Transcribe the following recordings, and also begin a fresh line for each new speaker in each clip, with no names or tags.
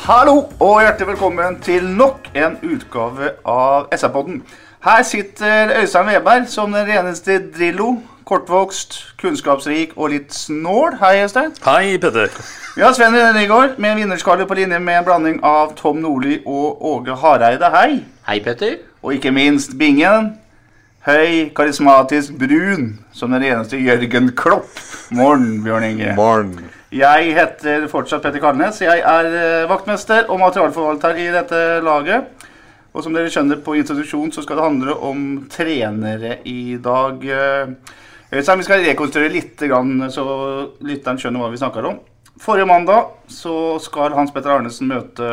Hallo og hjertelig velkommen til nok en utgave av SR-podden. Her sitter Øystein Weberg som den reneste Drillo. Kortvokst, kunnskapsrik og litt snål. Hei, Øystein.
Hei, Petter.
Vi har Sven René Nygaard med en vinnerskalle på linje med en blanding av Tom Nordli og Åge Hareide. Hei.
Hei, Petter.
Og ikke minst Bingen. Høy, karismatisk, brun som den reneste Jørgen Klopp. Morgen, Bjørn Inge.
Morgen.
Jeg heter fortsatt Petter Karnes. Jeg er eh, vaktmester og materialforvalter i dette laget. Og som dere skjønner på introduksjon, så skal det handle om trenere i dag. Eh, Øystein, vi skal rekonstruere litt, så lytteren skjønner hva vi snakker om. Forrige mandag så skal Hans Petter Arnesen møte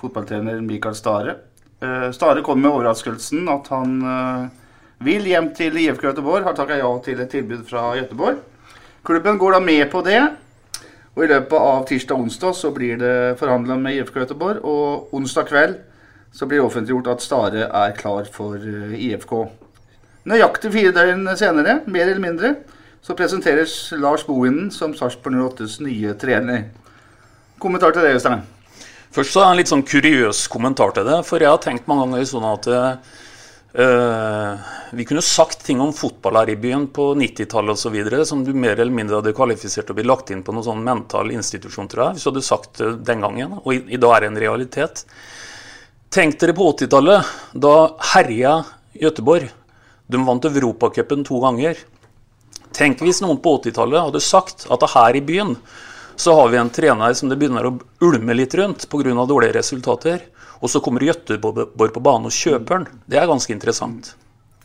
fotballtrener Mikael Stare. Eh, Stare kom med overraskelsen at han vil hjem til IFK Göteborg. Har takka ja til et tilbud fra Göteborg. Klubben går da med på det. Og i løpet av tirsdag og onsdag så blir det forhandla med IFK Göteborg. Og onsdag kveld så blir det offentliggjort at Stare er klar for eh, IFK. Nøyaktig fire døgn senere, mer eller mindre, så presenteres Lars Bohinen som Sarpsborg 08s nye trener. Kommentar til det, Øystein?
Først så er det en litt sånn kuriøs kommentar til det. For jeg har tenkt mange ganger sånn at eh, vi kunne sagt ting om fotball her i byen på 90-tallet osv. som du mer eller mindre hadde kvalifisert til å bli lagt inn på noen sånn mental institusjon, tror jeg. Hvis du hadde sagt det den gangen. Og i, i dag er det en realitet. Tenk dere på 80-tallet. Da herja Gøteborg. De vant Europacupen to ganger. Tenk hvis noen på 80-tallet hadde sagt at her i byen så har vi en trener som det begynner å ulme litt rundt pga. dårlige resultater. Og så kommer Gøteborg på banen og kjøper den. Det er ganske interessant.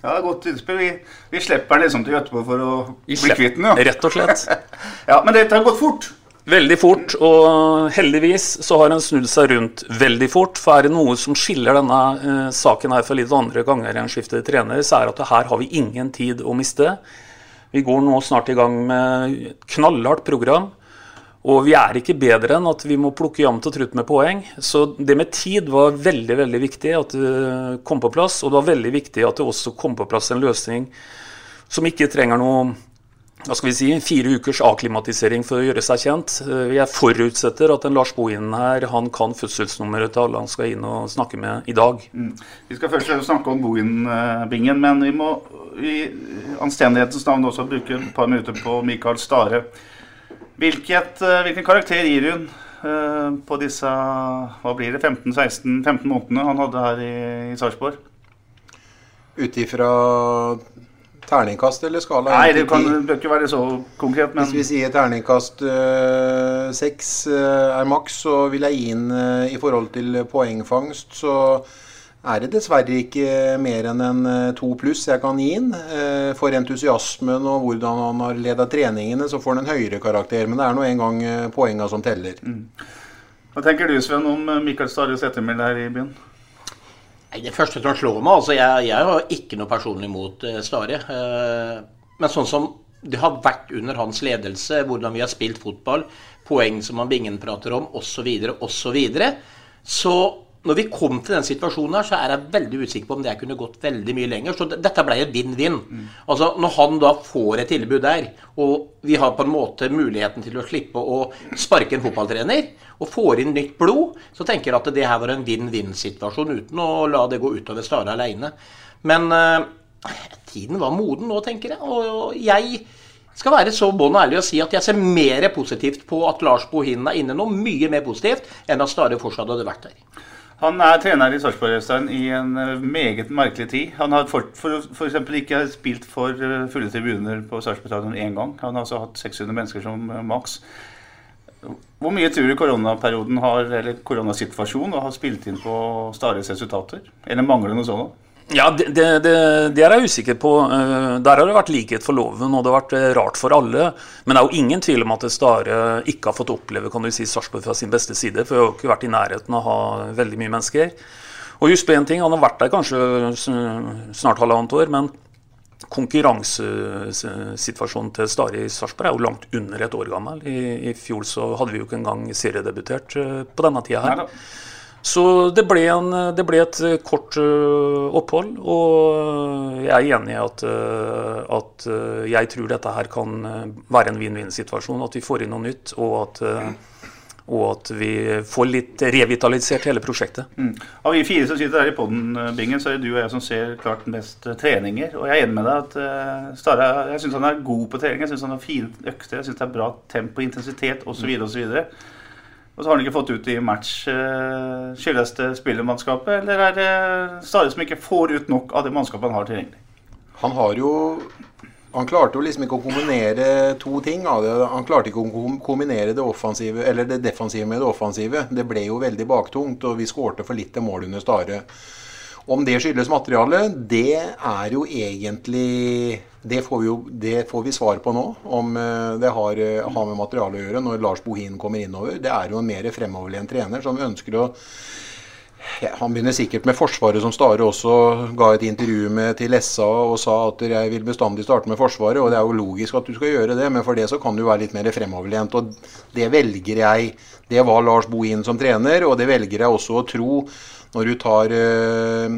Ja, Godt innspill. Vi, vi slipper den liksom til Gøteborg for å
Vi
bli kvitt den. Ja.
Rett og slett.
ja, Men dette har gått fort.
Veldig fort, og heldigvis så har den snudd seg rundt veldig fort. For er det noe som skiller denne eh, saken her fra litt andre ganger enn skiftet trener, så er det at her har vi ingen tid å miste. Vi går nå snart i gang med knallhardt program. Og vi er ikke bedre enn at vi må plukke jevnt og trutt med poeng. Så det med tid var veldig veldig viktig at det kom på plass. Og det var veldig viktig at det også kom på plass en løsning som ikke trenger noe hva skal vi si, fire ukers akklimatisering for å gjøre seg kjent. Eh, Jeg forutsetter at en Lars Bohinen her han kan fødselsnummeret til alle han skal inn og snakke med i dag.
Vi skal først snakke om Bohinen-bingen, men vi må i anstendighetens navn også bruke et par minutter på Mikael Stare. Hvilket, eh, hvilken karakter gir hun eh, på disse hva blir det, 15-16-15 månedene han hadde her i, i Sarpsborg?
Ut ifra terningkast eller skala?
Nei,
1
det kan
10?
bør ikke være så konkret, men
Hvis vi sier terningkast øh, seks øh, er maks, så vil jeg gi inn i forhold til poengfangst, så er det dessverre ikke mer enn en øh, to pluss jeg kan gi inn. Eh, For entusiasmen og hvordan han har ledet treningene, så får han en høyere karakter. Men det er nå engang poenga som teller.
hva tenker du, Sven, om eh, Mikael Stares ettermæle her i byen?
Nei, Det første som slår meg altså Jeg, jeg har ikke noe personlig mot uh, Stare. eh, men sånn som det har vært under hans ledelse, hvordan vi har spilt fotball, poeng som han Bingen prater om, osv., osv. Så, videre, så når vi kom til den situasjonen her, så er jeg veldig usikker på om det kunne gått veldig mye lenger. Så dette ble et vinn-vinn. Altså, Når han da får et tilbud der, og vi har på en måte muligheten til å slippe å sparke en fotballtrener, og får inn nytt blod, så tenker jeg at det her var en vinn-vinn-situasjon, uten å la det gå utover Stare aleine. Men eh, tiden var moden nå, tenker jeg. Og jeg skal være så bånn ærlig og si at jeg ser mer positivt på at Lars Bohinen er inne nå, mye mer positivt, enn at Stare fortsatt hadde vært der.
Han er trener i Sarpsborg Øystein, i en eh, meget merkelig tid. Han har for, for, for ikke spilt for eh, fulle tribuner på Sarpsborg stadion én gang. Han har altså hatt 600 mennesker som eh, maks. Hvor mye tror du koronaperioden har, eller koronasituasjonen har spilt inn på Stares resultater? Eller mangler det noe sånt?
Ja, det, det, det, er jeg usikker på. Eh, der har det vært likhet for loven, og det har vært eh, rart for alle. Men det er jo ingen tvil om at Stare ikke har fått oppleve kan du si, Sarpsborg fra sin beste side. For vi har jo ikke vært i nærheten av å ha veldig mye mennesker. Og just på én ting, han har vært der kanskje snart halvannet år, men konkurransesituasjonen til Stare i Sarpsborg er jo langt under et år gammel. I, I, fjor så hadde vi jo ikke engang seriedebutert eh, på denne tida her. Så det ble, en, det ble, et kort uh, opphold, og jeg er enig i at, at jeg tror dette her kan være en vinn-vinn-situasjon. At vi får inn noe nytt, og at og at vi får litt revitalisert hele prosjektet. Mm.
Av vi fire som sitter her i poden, eh, Bingen, så er det du og jeg som ser klart mest eh, treninger. Og jeg er enig med deg at Stara jeg syns han er god på trening. Jeg syns han har fine økter, jeg syns det er bra tempo, intensitet osv. osv. Og så har han ikke fått ut i match. Uh, skyldes det spillermannskapet, eller er det Stare som ikke får ut nok av det mannskapet han har tilgjengelig?
Han har jo han klarte jo liksom ikke å kombinere to ting. Han klarte ikke å kombinere det, offensive, eller det defensive med det offensive. Det ble jo veldig baktungt, og vi skårte for lite mål under Stare. Om det skyldes materialet, det er jo egentlig Det får vi, jo, det får vi svar på nå. Om eh, det har, eh, har med materialet å gjøre når Lars Bohin kommer innover. Det er jo en mer fremoverlent trener som ønsker å ja, han begynner sikkert med Forsvaret, som Stare også ga et intervju med til SA og sa at jeg vil bestandig starte med Forsvaret. Og det er jo logisk at du skal gjøre det, men for det så kan du være litt mer fremoverlent. Og det velger jeg. Det var Lars Bohin som trener, og det velger jeg også å tro når du tar uh,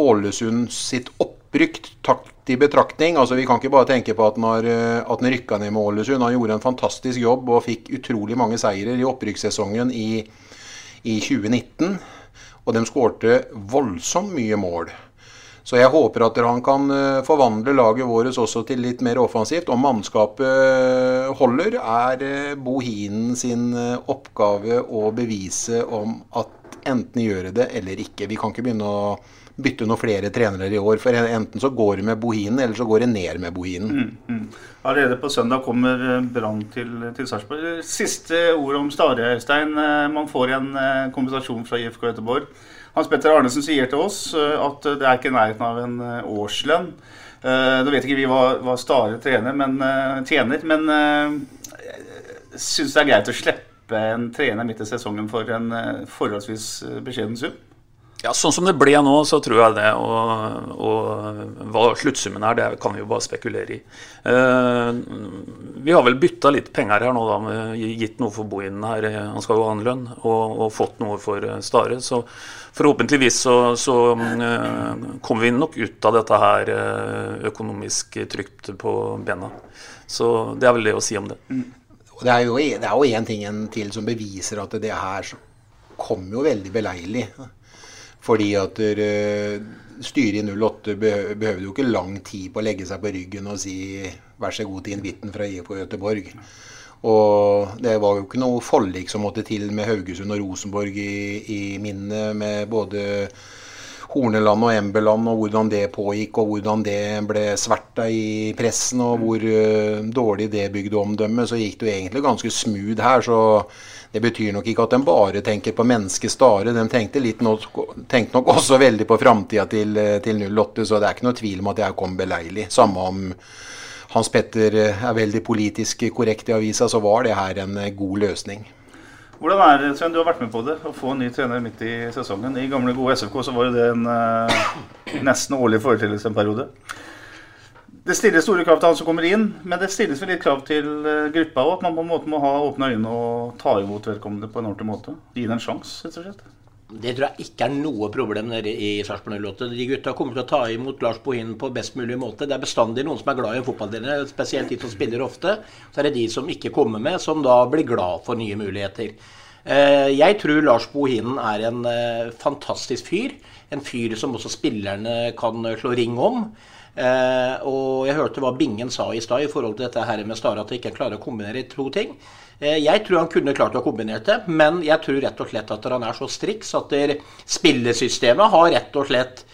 Ålesund sitt opprykk takt i betraktning. Altså Vi kan ikke bare tenke på at han, har, uh, at han rykka ned med Ålesund. Han gjorde en fantastisk jobb og fikk utrolig mange seirer i opprykkssesongen i, i 2019. Og de skårte voldsomt mye mål. Så jeg håper at han kan eh, forvandle laget vårt også til litt mer offensivt. Om mannskapet eh, holder, er eh, Bohinen sin oppgave å bevise om at enten gjøre det eller ikke. Vi kan ikke begynne å bytte noen flere trenere i år. For enten så går det med Bohinen, eller så går det ned med Bohinen. Mm,
mm. Allerede på søndag kommer Brann til, til Sarpsborg. Siste ord om Stare, Øystein. Man får en kompensasjon fra IFK Göteborg. Hans Petter Arnesen sier til oss eh, at det er ikke nærheten av en eh, årslønn. Eh, nå vet ikke vi hva, hva Stare trener, men, tjener, men syns det er greit å slippe en trener midt i sesongen for en forholdsvis beskjeden sum?
Ja, Sånn som det ble nå, så tror jeg det. Og, og hva sluttsummen er, det kan vi jo bare spekulere i. Eh, vi har vel bytta litt penger her nå, da, gitt noe for Bohinen her. Han skal jo ha en lønn, og, og fått noe for Stare. Så forhåpentligvis så, så eh, kommer vi nok ut av dette her økonomisk trygt på bena. Så det er vel det å si om det. Mm.
Det er jo én ting til som beviser at det her kom jo veldig beleilig. Fordi at uh, styret i 08 behøvde jo ikke lang tid på å legge seg på ryggen og si vær så god til invitten fra IFK Göteborg. Og det var jo ikke noe forlik som måtte til med Haugesund og Rosenborg i, i minnet, med både Horneland og Embeland, og hvordan det pågikk, og hvordan det ble sverta i pressen, og hvor uh, dårlig det bygde omdømmet, Så gikk det jo egentlig ganske smooth her. så det betyr nok ikke at de bare tenker på menneskets Stare. De tenkte, nok, tenkte nok også veldig på framtida til, til 08, så det er ikke noe tvil om at jeg kom beleilig. Samme om Hans Petter er veldig politisk korrekt i avisa, så var det her en god løsning.
Hvordan er det, Sven, du har vært med på det, å få en ny trener midt i sesongen? I gamle, gode SFK så var det en eh, nesten årlig foreteelse en periode. Det stilles store krav til han som kommer inn, men det stilles vel litt krav til eh, gruppa òg. At man på en måte må ha åpne øyne og ta imot vedkommende på en ordentlig måte. Gi det en sjanse, rett og slett.
Det tror jeg ikke er noe problem nede i Sarpsborg 08. De gutta kommer til å ta imot Lars Bohin på best mulig måte. Det er bestandig noen som er glad i en fotballtrener, spesielt de som spiller ofte. Så er det de som ikke kommer med, som da blir glad for nye muligheter. Eh, jeg tror Lars Bohinen er en eh, fantastisk fyr. En fyr som også spillerne kan slå ring om. Eh, og jeg hørte hva Bingen sa i stad i forhold til dette her med Stare, at de ikke klarer å kombinere to ting. Eh, Jeg tror han kunne klart å kombinere det, men jeg tror rett og slett at han er så striks at spillesystemet har rett og slett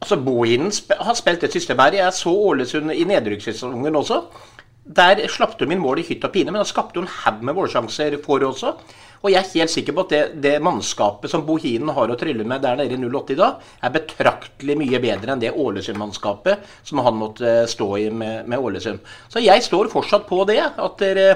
Altså, Bohinen har spilt et system her. Jeg så Ålesund i nedrykkssesongen også. Der slapp de inn mål i hytt og pine, men han skapte en haug med målsjanser for også. Og jeg er helt sikker på at det, det mannskapet som Bohinen har å trylle med der nede i 08 i dag, er betraktelig mye bedre enn det Ålesund-mannskapet som han måtte eh, stå i med, med Ålesund. Så jeg står fortsatt på det. At dere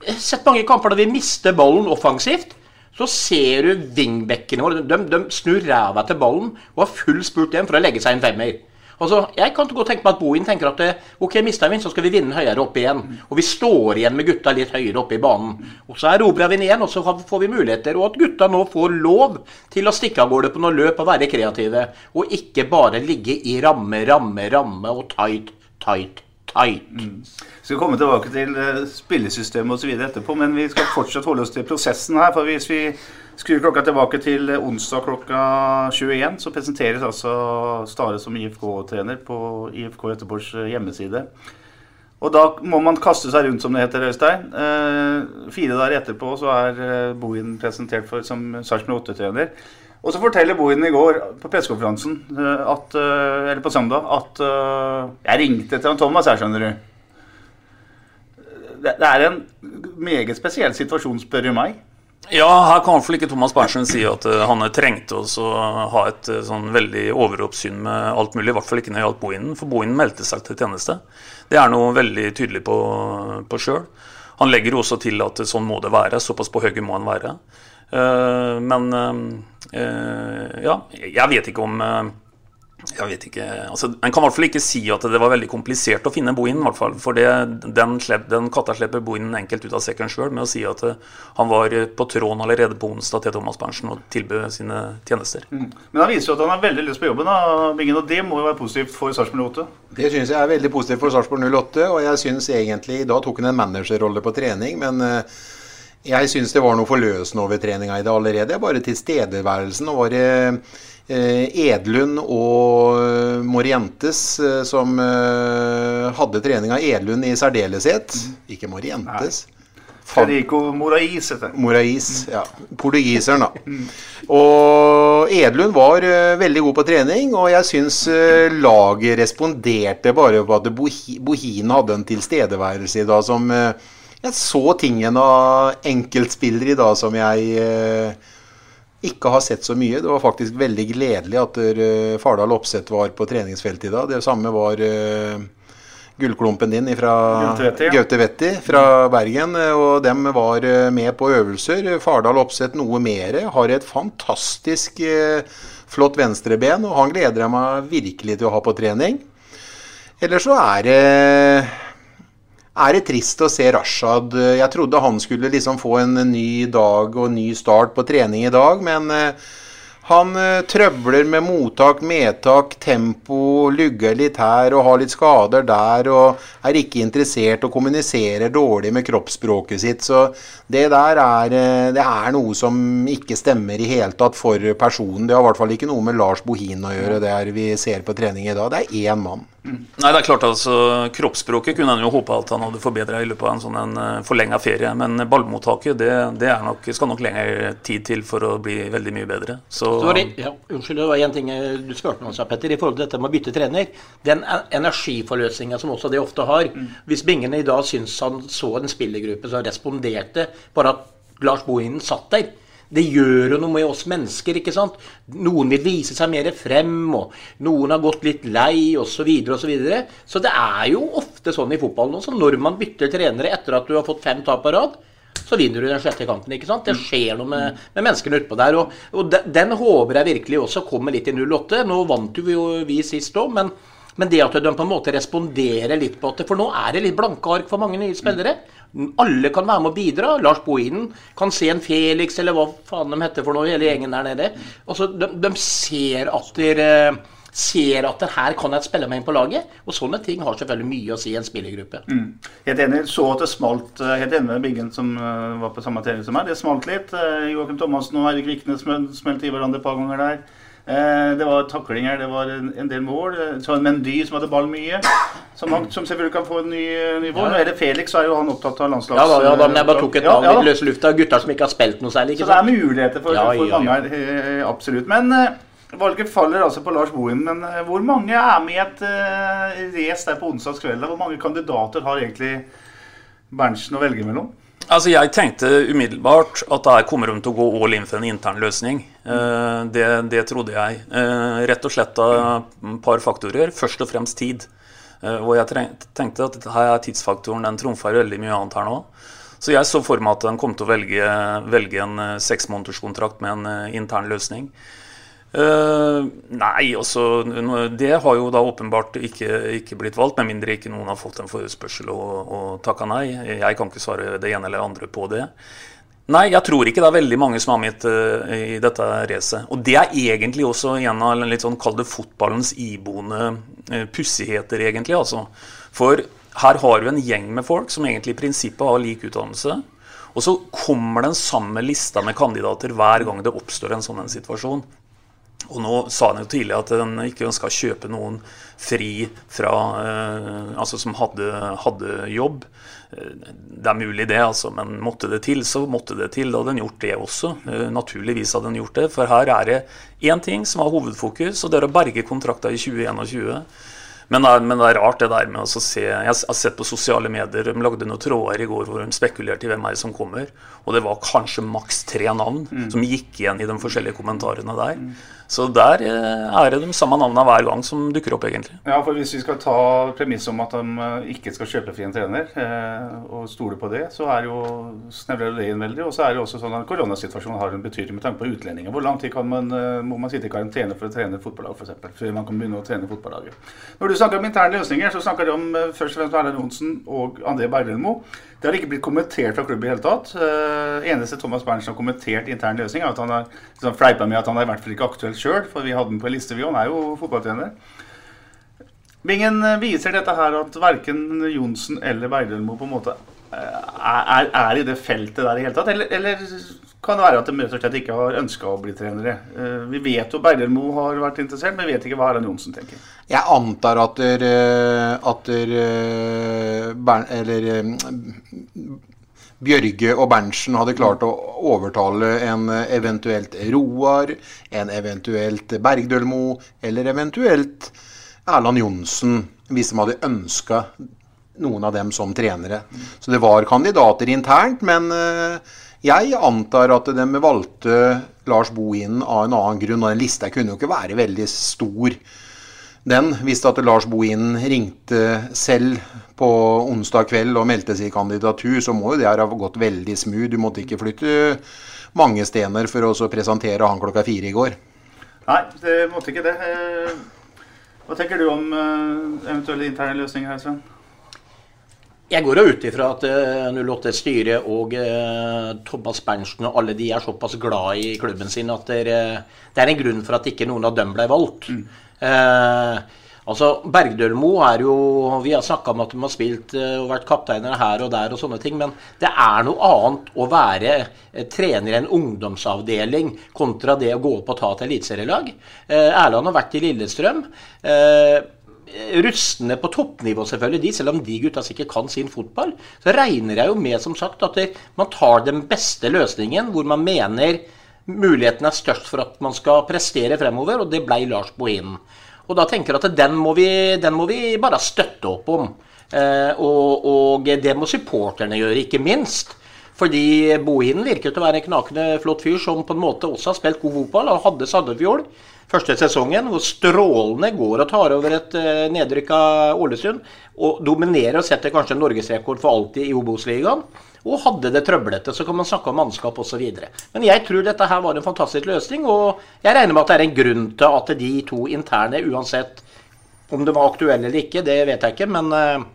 Sett mange kamper da vi mister ballen offensivt. Så ser du vingbekkene våre. De, de snur ræva til ballen og har full spurt igjen for å legge seg en femmer. Altså, Jeg kan godt tenke meg at Bohin tenker at eh, ok, mister vi den, så skal vi vinne høyere opp igjen. Og vi står igjen med gutta litt høyere oppe i banen. Og så erobrer vi den igjen, og så får vi muligheter. Og at gutta nå får lov til å stikke av gårde på noen løp og være kreative. Og ikke bare ligge i ramme, ramme, ramme og tight, tight, tight.
Vi skal komme tilbake til eh, spillesystemet osv. etterpå, men vi skal fortsatt holde oss til prosessen her. for Hvis vi skrur klokka tilbake til eh, onsdag klokka 21, så presenteres altså Stare som IFK-trener på IFK Göteborgs eh, hjemmeside. Og da må man kaste seg rundt, som det heter, Øystein. Eh, fire dager etterpå så er Bohin presentert for, som Sarpsborg 8-trener. Og så forteller Bohin i går på pressekonferansen, eh, eh, eller på søndag, at eh, Jeg ringte til han Thomas her, skjønner du. Det, er en meget spesiell situasjon, spør du meg.
Ja, her kan iallfall ikke Thomas Berntsen si at han trengte oss å ha et sånn veldig overoppsyn med alt mulig. I hvert fall ikke når det gjaldt Bohinen, for Bohinen meldte seg til tjeneste. Det er noe veldig tydelig på, på sjøl. Han legger jo også til at sånn må det være. Såpass på høyre må han være. Eh, men eh, ja, jeg vet ikke om eh, jeg vet ikke, altså En kan i hvert fall ikke si at det var veldig komplisert å finne Bohinen. i hvert fall, For det, den, slepp, den katta slipper Bohinen enkelt ut av sekken sjøl med å si at han var på tråden allerede på onsdag til Thomas Berntsen og tilbød sine tjenester.
Men han viser jo at han har veldig lyst på jobben, da, Bingen, og det må jo være positivt for Sarpsborg 08?
Det syns jeg er veldig positivt for Sarpsborg 08. Og jeg syns egentlig Da tok han en managerrolle på trening, men eh, jeg syns det var noe forløsende over treninga i det allerede. Bare tilstedeværelsen. Og var det eh, Edlund og Morientes eh, som eh, hadde treninga. Edlund i særdeleshet. Ikke Morientes.
Federico Morais heter han.
Morais, ja. Portugiseren, da. Og Edlund var eh, veldig god på trening, og jeg syns eh, laget responderte bare på at Bohi- Bohin hadde en tilstedeværelse i dag som eh, Jeg så tingen av enkeltspillere i dag som jeg eh, ikke har sett så mye. Det var faktisk veldig gledelig at eh, Fardal Opseth var på treningsfeltet i dag. Det samme var eh, gullklumpen din fra
Gaute Vetti,
fra Bergen. Og dem var med på øvelser. Fardal Opseth noe mer. Har et fantastisk flott venstreben, og han gleder jeg meg virkelig til å ha på trening. Ellers så er det er det trist å se Rashad. Jeg trodde han skulle liksom få en ny dag og en ny start på trening i dag, men eh, han eh, trøbler med mottak, medtak, tempo, lugger litt her og har litt skader der og er ikke interessert og kommuniserer dårlig med kroppsspråket sitt. Så det der er, eh, det er noe som ikke stemmer i hele tatt for personen. Det har i hvert fall ikke noe med Lars Bohin å gjøre, det er vi ser på trening i dag. Det er én mann.
Nei, det er klart altså, Kroppsspråket kunne han jo håpe at han hadde forbedra i løpet av en sånn en forlenga ferie. Men ballmottaket det, det er nok, skal nok lengre tid til for å bli veldig mye bedre. Så,
det, ja, unnskyld, det var en ting eh, du spurte om, Petter, i forhold til dette med å bytte trener. Den energiforløsninga som også det ofte har. Hvis Bingen i dag syns han så en spillergruppe som responderte, bare at Lars Bohinen satt der. Det gjør jo noe med oss mennesker. ikke sant? Noen vil vise seg mer frem, og noen har gått litt lei osv. Så, videre, og så, videre. så det er jo ofte sånn i fotballen også. Når man bytter trenere etter at du har fått fem tap på rad, så vinner du den sjette kampen. ikke sant? Det skjer noe med, med menneskene utpå der. Og, og de, den håper jeg virkelig også kommer litt i 08. Nå vant jo vi sist òg, men, men det at de på en måte responderer litt på det For nå er det litt blanke ark for mange nye spillere. Alle kan være med å bidra. Lars Bohinen kan se en Felix, eller hva faen de heter for noe, hele gjengen der nede. Altså, de, de ser at dere ser at her kan jeg spille meg inn på laget. Og sånne ting har selvfølgelig mye å si i en spillergruppe.
Mm. Helt enig. Så at det smalt eh, Helt enig med Biggen som eh, var på samme TV som meg. Det smalt litt. Joakim Thomassen og Eirik Viknes smelte i hverandre et par ganger der. Eh, det var taklinger, det var en, del mål. Eh, Så en Mendy som hadde ball mye, som, som selvfølgelig kan få en ny nivå. Ja. Nå er det Felix, så er jo han opptatt av landslags...
Ja da, ja da, men jeg bare tok et
Ja,
navn
ja
i
da.
løse lufta. Gutter som ikke har spilt noe særlig. Ikke Så
det er muligheter for,
Ja,
for
ja,
mange her, eh, absolutt. Men eh, valget faller altså på Lars Bohin. Men eh, hvor mange er med i et uh, race der på onsdagskvelden? Hvor mange kandidater har egentlig Berntsen å velge mellom?
Altså, Jeg tenkte umiddelbart at der kommer de til å gå all in for en intern løsning. Eh, det, det trodde jeg. Eh, rett og slett av et par faktorer. Først og fremst tid. Eh, og jeg tenkte at her er tidsfaktoren. Den trumfer veldig mye annet her nå. Så jeg så for meg at den kom til å velge, velge en seksmånederskontrakt med en intern løsning. Eh, nei, også, Det har jo da åpenbart ikke, ikke blitt valgt, med mindre ikke noen har fått en forespørsel og, og takka nei. Jeg kan ikke svare det ene eller andre på det. Nei, jeg tror ikke det er veldig mange som har med uh, i dette racet. Og det er egentlig også en av litt sånn, kall det fotballens iboende uh, pussigheter, egentlig. altså. For her har vi en gjeng med folk som egentlig i prinsippet har lik utdannelse. Og så kommer den samme lista med kandidater hver gang det oppstår en sånn en situasjon. Og nå sa han jo tidlig at han ikke ønska å kjøpe noen fri fra eh, Altså som hadde, hadde jobb. Eh, Det er mulig det, altså, men måtte det til, så måtte det til. Da hadde en gjort det også. Eh, Naturligvis hadde en gjort det. For her er det én ting som har hovedfokus, og det er å berge kontrakta i 2021. Men det, er, men det er rart det der med å se Jeg har sett på sosiale medier, de lagde noen tråder i går hvor de spekulerte i hvem er det som kommer. Og det var kanskje maks tre navn som gikk igjen i de forskjellige kommentarene der. Så der eh, er det de samme navnene hver gang som dukker opp, egentlig.
Ja, for Hvis vi skal ta premisset om at de eh, ikke skal kjøpe fri en trener, eh, og stole på det, så er jo snevrer det inn veldig. Og så er det også sånn at koronasituasjonen har en betydning med tanke på utlendinger. Hvor lang tid man, må man sitte i karantene for å trene fotballag, f.eks., før man kan begynne å trene fotballaget? Når du snakker om interne løsninger, så snakker du om først og fremst Erlend Johnsen og André Berglundmo. Det har ikke blitt kommentert fra klubben i hele tatt. Uh, eneste Thomas Berntsen har kommentert intern løsning, er at han har liksom, fleipa med at han er i hvert fall ikke aktuell sjøl, for vi hadde den på en liste, vi. Han er jo fotballtrener. Bingen eh, viser dette her at verken Johnsen eller Berglundmo på en måte eh, er, er i det feltet der i hele tatt? Eller, eller kan det være at de rett og slett ikke har ønska å bli trenere? Eh, Vi vet jo Berglundmo har vært interessert, men vi vet ikke hva Erlend Johnsen tenker.
Jeg antar at der, eh, at der, eh, eller, Bjørge og Berntsen hadde klart å overtale en eventuelt Roar, en eventuelt Bergdølmo eller eventuelt Erland Johnsen, hvis de hadde ønska noen av dem som trenere. Så det var kandidater internt, men jeg antar at de valgte Lars Bohinen av en annen grunn. Og den lista kunne jo ikke være veldig stor. Den, visste at Lars Bohinen ringte selv på onsdag kveld og meldte i kandidatur, så må jo det ha gått veldig smooth. Du måtte ikke flytte mange stener for å presentere han klokka fire i går.
Nei, det måtte ikke det. Eh, Hva tenker du om eh, eventuelle interne løsninger her, Sven?
Jeg går jo ut ifra at eh, 08-styret og eh, Thomas Berntsen og alle de er såpass glad i klubben sin at det er, det er en grunn for at ikke noen av dem ble valgt. Eh, altså, Bergdølmo er jo Vi har snakka om at de har spilt eh, og vært kapteiner her og der og sånne ting, men det er noe annet å være trener i en ungdomsavdeling kontra det å gå opp og ta et eliteserielag. Erland har vært i Lillestrøm. Eh, rustne på toppnivå, selvfølgelig, de, selv om de gutta sikkert kan sin fotball, så regner jeg jo med som sagt at man tar den beste løsningen, hvor man mener muligheten er størst for at man skal prestere fremover, og det ble Lars Bohinen. Og da tenker jeg at den må vi, den må vi bare støtte opp om. Eh, og, og det må supporterne gjøre, ikke minst. Fordi Bohinen virker til å være en knakende flott fyr som på en måte også har spilt god fotball, og hadde Sandefjord første sesongen, hvor strålende går og tar over et uh, nedrykka Ålesund. Og dominerer og setter kanskje norgesrekord for alltid i Obos-ligaen. Og hadde det trøblete, så kan man snakke om mannskap osv. Men jeg tror dette her var en fantastisk løsning, og jeg regner med at det er en grunn til at de to interne, uansett om de var aktuelle eller ikke, det vet jeg ikke, men uh,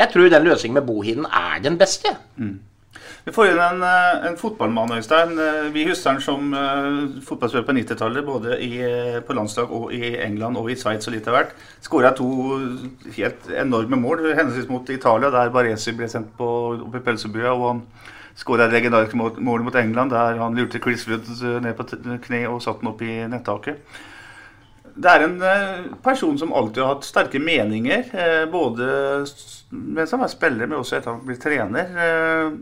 jeg tror den løsningen med Bohinen er den beste.
Vi får inn en, eh, en fotballmann, Øystein. Eh, Vi husker han som uh, fotballspiller på 90-tallet, både i, på landslag og i England og i Sveits og litt av hvert. Skåra to helt enorme mål, henholdsvis mot Italia, der Baresi ble sendt på, opp i pølsebua, og han skåra et legendarisk mål, mot England, der han lurte Chris Wood ned på kne og satte den opp i nettaket. Det er en person som alltid har hatt sterke meninger, både mens han var spiller, men også etter at han ble trener.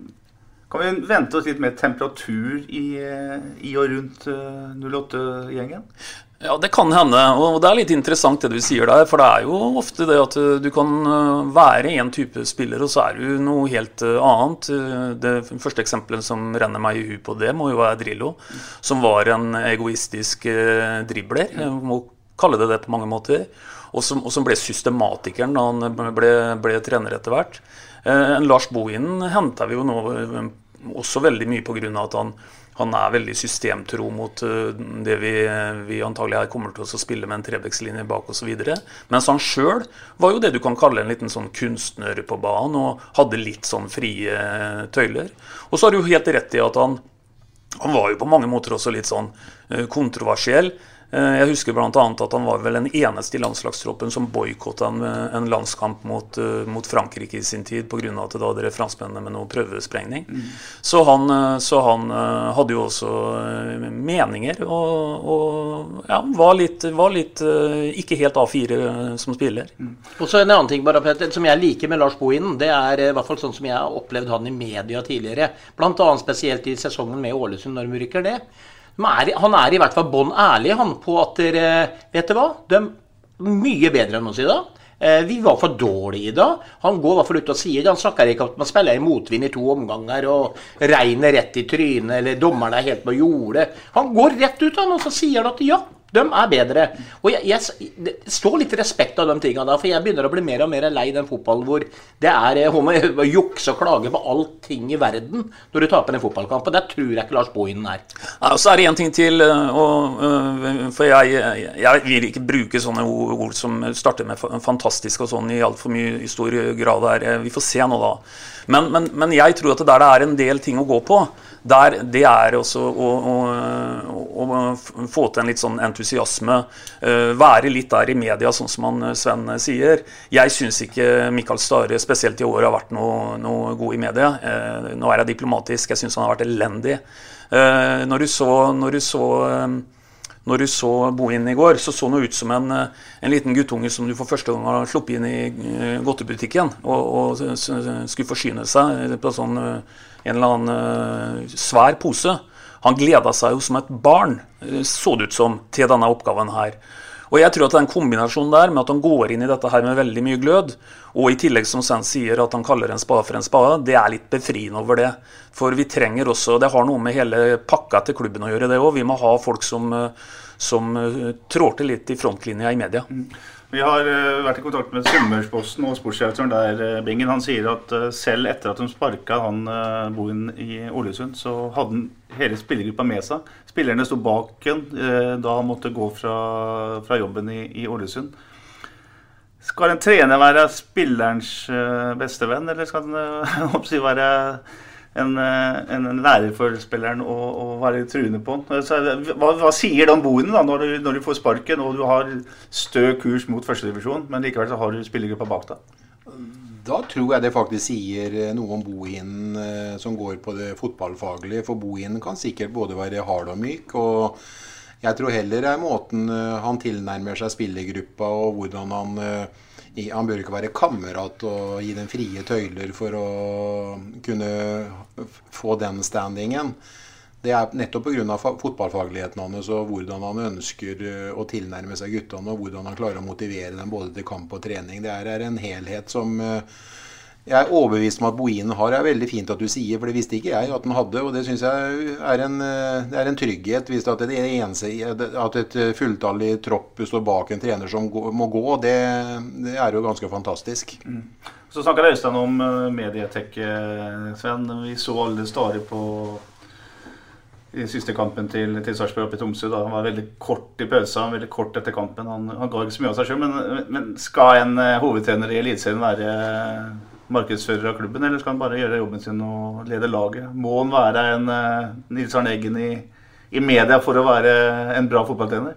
Eh, Kan vi vente oss litt mer temperatur i, eh, i og rundt eh, 08-gjengen?
Ja, det kan hende. Og det er litt interessant det du sier der. For det er jo ofte det at eh, du kan eh, være en type spiller, og så er du noe helt eh, annet. Eh, Det første eksempelet som renner meg i hu på det, må jo være Drillo. Som var en egoistisk eh, dribler. Jeg må kalle det det på mange måter. Og som, og som ble systematikeren da han ble, ble trener etter hvert. Eh, Lars Bohinen henta vi jo nå eh, også veldig mye pga. at han, han er veldig systemtro mot eh, det vi, vi antagelig her kommer til å spille med en Trebekslinje bak osv. Mens han sjøl var jo det du kan kalle en liten sånn kunstner på banen og hadde litt sånn frie eh, tøyler. Og så har du jo helt rett i at han han var jo på mange måter også litt sånn eh, kontroversiell. Eh, Jeg husker bl.a. at han var vel den eneste i landslagstroppen som boikotta en, en landskamp mot, eh, mot Frankrike i sin tid pga. at da drev franskmennene med noe prøvesprengning. Så han, eh, så han eh, hadde jo også eh, meninger og, og ja, var litt, var litt eh, ikke helt A4 som spiller.
Og så en annen ting bare, Peter, som jeg liker med Lars Bohinen, det er eh, i hvert fall sånn som jeg har opplevd han i media tidligere. Annet spesielt i sesongen med Ålesund, når de rykker det. Er, han er i hvert fall bånn ærlig han på at dere Vet du hva? De er mye bedre enn oss i dag. Eh, Vi var for dårlige i dag. Han går i hvert fall ut og sier det. Han snakker ikke om at man spiller i motvind i to omganger og regner rett i trynet, eller dommerne er helt på jordet. Han går rett ut han, og så sier han at ja, de er bedre. Og jeg, jeg, det står litt respekt av de tingene der, for jeg begynner å bli mer og mer lei den fotballen hvor det er om å jukse og klage på allting i verden når du taper en fotballkamp. Og der tror jeg ikke Lars Bohinen er.
Ja, og så er det en ting til, eh, og, eh, for jeg, jeg, vil ikke bruke sånne ord som starter med fantastisk og sånn i altfor mye i stor grad her. Eh, Vi får se nå, da. Men, men, men jeg tror at det der det er en del ting å gå på, der det er også å, å, å, få til en litt sånn entusiasme. eh, Være litt der i media, sånn som han eh, Sven eh, sier. Jeg syns ikke Mikael Stare spesielt i år har vært noe, noe god i media. Nå er jeg diplomatisk, jeg syns han har vært elendig. Når du så, når du så når du så Bohin i går, så så han ut som en, eh, en liten guttunge som du for første gang har sluppet inn i eh, godtebutikken og, og skulle forsyne seg på sånn, eh, en eller annen eh, svær pose. Han gleda seg jo som et barn, eh, så det ut som, til denne oppgaven her. Og jeg tror at den kombinasjonen der med at han går inn i dette her med veldig mye glød, og i tillegg som Sven sier at han kaller en spade for en spade, det er litt befriende over det. For vi trenger også Det har noe med hele pakka til klubben å gjøre, det òg. Vi må ha folk som, eh, som eh, trår til litt i frontlinja i media.
Vi har eh, vært i kontakt med Sunnmørsposten og sportsdirektøren der, eh, Bingen. Han sier at eh, selv etter at de sparka han Bohin i Ålesund, så hadde han hele spillergruppa med seg. Spillerne sto bak ham da han måtte gå fra, fra jobben i, Ålesund. Skal en trener være spillerens beste venn, eller skal han være en, eh, en, en lærer for spilleren å, å være truende på? Så, hva, hva sier de boende da, når du, når du får sparken og du har stø kurs mot førstedivisjon, men likevel så har du spillergruppa bak deg?
Da tror jeg det faktisk sier eh, noe om Bohin eh, som går på det fotballfaglige. For Bohin kan sikkert både være hard og myk. og jeg tror heller det er måten han tilnærmer seg spillergruppa og hvordan han Han bør ikke være kamerat og gi dem frie tøyler for å kunne få den standingen. Det er nettopp pga. fotballfagligheten hans og hvordan han ønsker eh, å tilnærme seg guttene, og hvordan han klarer å motivere dem både til kamp og trening. Det er en helhet som eh, jeg er overbevist om at Bohinen har. Det er veldig fint at du sier, for det visste ikke jeg at han hadde. Og det syns jeg er en, eh, er en trygghet. Hvis at, det eneste, at et fulltallig tropp står bak en trener som må gå, det, det er jo ganske fantastisk.
Så snakker Øystein om medietek, eh, Sven. Vi så alle stadig på i siste kampen til, til Sarpsborg oppe i Tromsø. Da. Han var veldig kort i pausen, veldig kort etter kampen. Han, han ga ikke så mye av seg sjøl. Men, men skal en eh, hovedtrener i Eliteserien være eh, markedsfører av klubben, eller skal han bare gjøre jobben sin og lede laget? Må han være en eh, Nils Arne Eggen i, i media for å være en bra fotballtrener?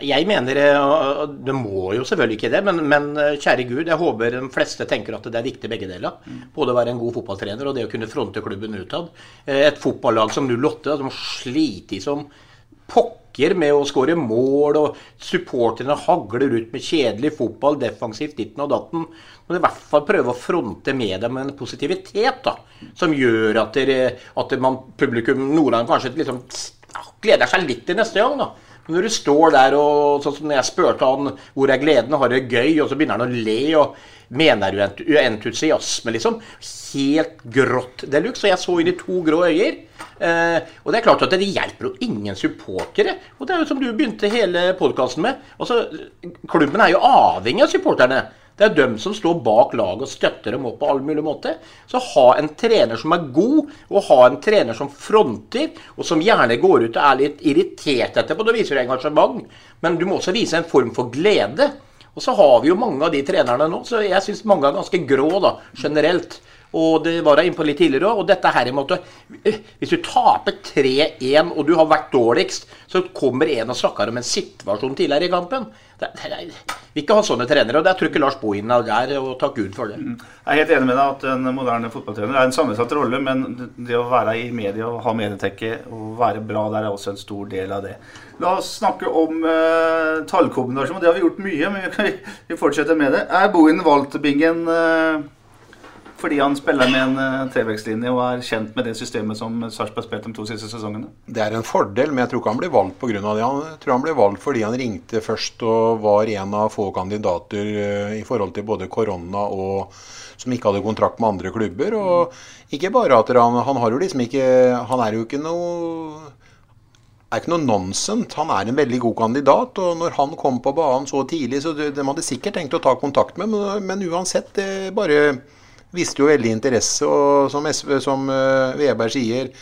Jeg mener eh, og Det må jo selvfølgelig ikke det, men, men eh, kjære Gud, jeg håper de fleste tenker at det er viktig begge deler. Både å være en god fotballtrener og det å kunne fronte klubben utad. Et fotballag som 08, som slitt som pokker med å skåre mål, og supporterne hagler ut med kjedelig fotball, defensivt ditten og datten. Men i hvert fall prøve å fronte med dem en positivitet da, som gjør at, dere, at man, publikum, Nordland kanskje liksom, gleder seg litt til neste gang. da. Når du står der og sånn som jeg spurte han hvor er gleden, har det gøy, og så begynner han å le og mener du entusiasme, liksom. Helt grått de luxe. Og jeg så inn i to grå øyer. Eh, og det er klart at det hjelper jo ingen supportere. Og det er jo som du begynte hele podkasten med. Altså, klubben er jo avhengig av supporterne. Det er dem som står bak laget og støtter dem opp på all mulig måte. Så ha en trener som er god, og ha en trener som fronter, og som gjerne går ut og er litt irritert etterpå. Da viser du engasjement. Men du må også vise en form for glede. Og så har vi jo mange av de trenerne nå, så jeg syns mange er ganske grå da, generelt. Og det var jeg innpå litt tidligere òg. Og dette her i måte eh, Hvis du taper 3-1 og du har vært dårligst, så kommer en og snakker om en situasjon tidligere i kampen. Det, ikke ha sånne trenere. Og det tror ikke Lars Bohin er der, og takk Gud for det.
Mm. Jeg er helt enig med deg at en moderne fotballtrener er en sammensatt rolle, men det å være i media og ha medietekke og være bra der er også en stor del av det. La oss snakke om uh, tallkombinasjon. Det har vi gjort mye, men vi, vi fortsetter med det. Er Bohin valgt bingen uh, fordi han spiller med en uh, trevekstlinje og er kjent med det systemet som Sarpsborg spilte de to siste sesongene?
Det er en fordel, men jeg tror ikke han ble valgt pga. det. Jeg tror han ble valgt fordi han ringte først og var en av få kandidater uh, i forhold til både korona og som ikke hadde kontrakt med andre klubber. Og ikke bare at han, han har jo liksom ikke Han er jo ikke noe er ikke noe nonsent. Han er en veldig god kandidat. og Når han kom på banen så tidlig, så de hadde sikkert tenkt å ta kontakt med men, men uansett, det bare viste jo veldig interesse. Og som, SV, som uh, Veberg sier,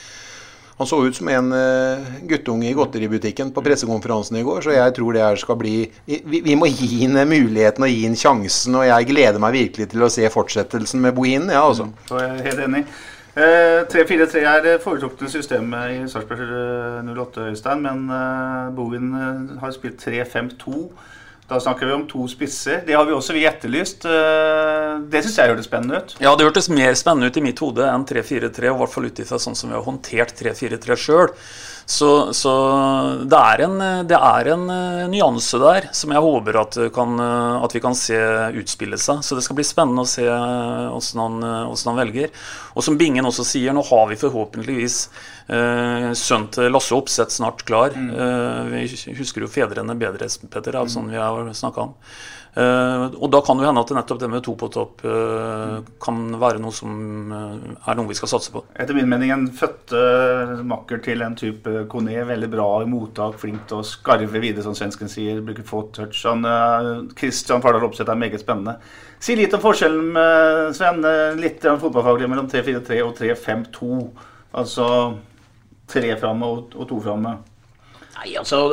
han så ut som en uh, guttunge i godteributikken på pressekonferansen i går, så jeg tror det her skal bli Vi, vi må gi ham muligheten og gi ham sjansen, og jeg gleder meg virkelig til å se fortsettelsen med Bohin. Ja, altså.
Mm, jeg er helt enig. 3-4-3 er det foretrukne i Sarpsborg 08, Øystein, men Bohin har spilt 3-5-2. Da snakker vi om to spisser. Det har vi også vi etterlyst. Eh, det syns jeg hørtes spennende ut.
Ja, det hørtes mer spennende ut i mitt hode enn 3-4-3, i hvert fall ut ifra sånn som vi har håndtert 3-4-3 sjøl. Så, så det, er en, det, er en, eh, nyanse der som jeg håper at, kan, eh, at, vi kan se utspille seg. Så det skal bli spennende å se hvordan han, hvordan han velger. Og som Bingen også sier, nå har vi forhåpentligvis Uh, sønnen til Lasse Opseth snart klar. Mm. Uh, vi husker jo fedrene bedre, Petter, av mm. sånn vi har snakka om. Uh, og da kan det hende at nettopp det med to på topp uh, mm. kan være noe som er noe vi skal satse på.
Etter min mening en fødte makker til en type Kone. Veldig bra i mottak, flink til å skarve videre, som svensken sier. Bruker få touch. Han, Christian Fardal Opseth er meget spennende. Si litt om forskjellen, Sven. Litt fotballfaglig mellom 3-4-3 og 3-5-2. Altså tre framme og, og, to framme?
Nei, altså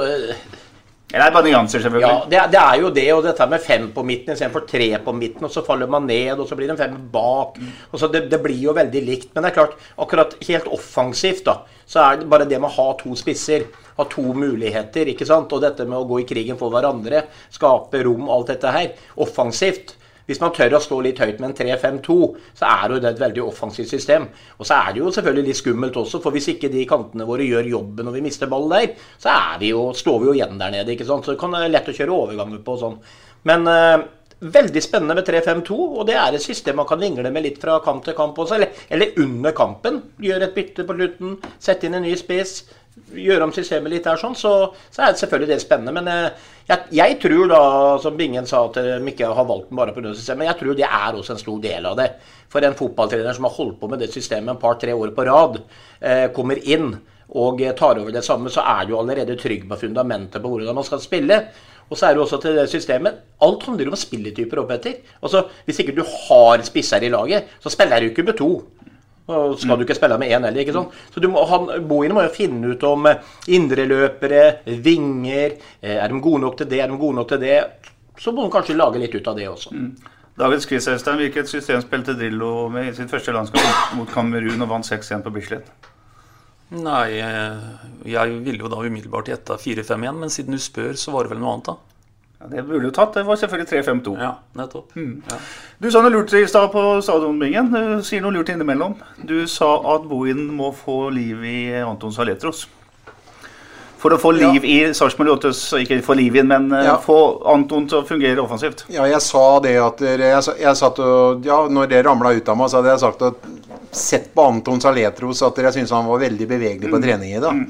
Eller det er bare nyanser, selvfølgelig.
Ja, det, det, er jo det. Og dette med fem på midten istedenfor tre på midten. Og så faller man ned, og så blir det fem bak. Og så det, det, blir jo veldig likt. Men det er klart, akkurat helt offensivt, da, så er det bare det med å ha to spisser. Ha to muligheter, ikke sant. Og dette med å gå i krigen for hverandre. Skape rom, alt dette her. Offensivt hvis man tør å stå litt høyt med en 3-5-2, så er jo det et veldig offensivt system. Og så er det jo selvfølgelig litt skummelt også, for hvis ikke de kantene våre gjør jobben og vi mister ball der, så vi jo, står vi jo igjen der nede. ikke sant? Så det kan være lett å kjøre overganger på og sånn. Men uh, veldig spennende med 3-5-2, og det er et system man kan vingle med litt fra kamp til kamp også. Eller, eller under kampen. Gjøre et bytte på slutten, sette inn en ny spiss gjøre om systemet litt der, sånn, så, så, er det selvfølgelig det spennende. Men eh, jeg, jeg, tror da, som Bingen sa, at de ikke har valgt den bare pga. systemet. Jeg tror det er også en stor del av det. For en fotballtrener som har holdt på med det systemet et par-tre år på rad, eh, kommer inn og tar over det samme, så er du allerede trygg på fundamentet på hvordan man skal spille. Og så er det også til det systemet Alt handler om spilletyper opp etter. Altså, Hvis ikke du har spisser i laget, så spiller du ikke med to. Og skal du ikke spille med én heller. ikke sånn? Så du må, han, Boine må jo finne ut om eh, indreløpere, vinger eh, Er de gode nok til det? Er de gode nok til det? Så må han kanskje lage litt ut av det også. Mm.
David quiz, Øystein. Hvilket system spilte Drillo med i sitt første landskap mot Kamerun og vant 6-1 på Bislett?
Nei, eh, jeg ville jo da umiddelbart gjette 4-5-1, men siden du spør, så var det vel noe annet, da.
Ja, det burde jo tatt. Det var selvfølgelig 3-5-2.
Ja, nettopp. Mm. Ja.
Du sa noe lurt i stad på stadionbingen. Du sier noe lurt innimellom. Du sa at Bohin må få liv i Anton Saletros. For å få liv i Sarpsborg 8, ikke få liv inn, men eh,
Ja.
få Anton til å fungere offensivt.
Ja, jeg sa det at dere, jeg, jeg satt og, ja, Når det ramla ut av meg, så hadde jeg sagt at sett på Anton Saletros at jeg syntes han var veldig bevegelig på trening i dag.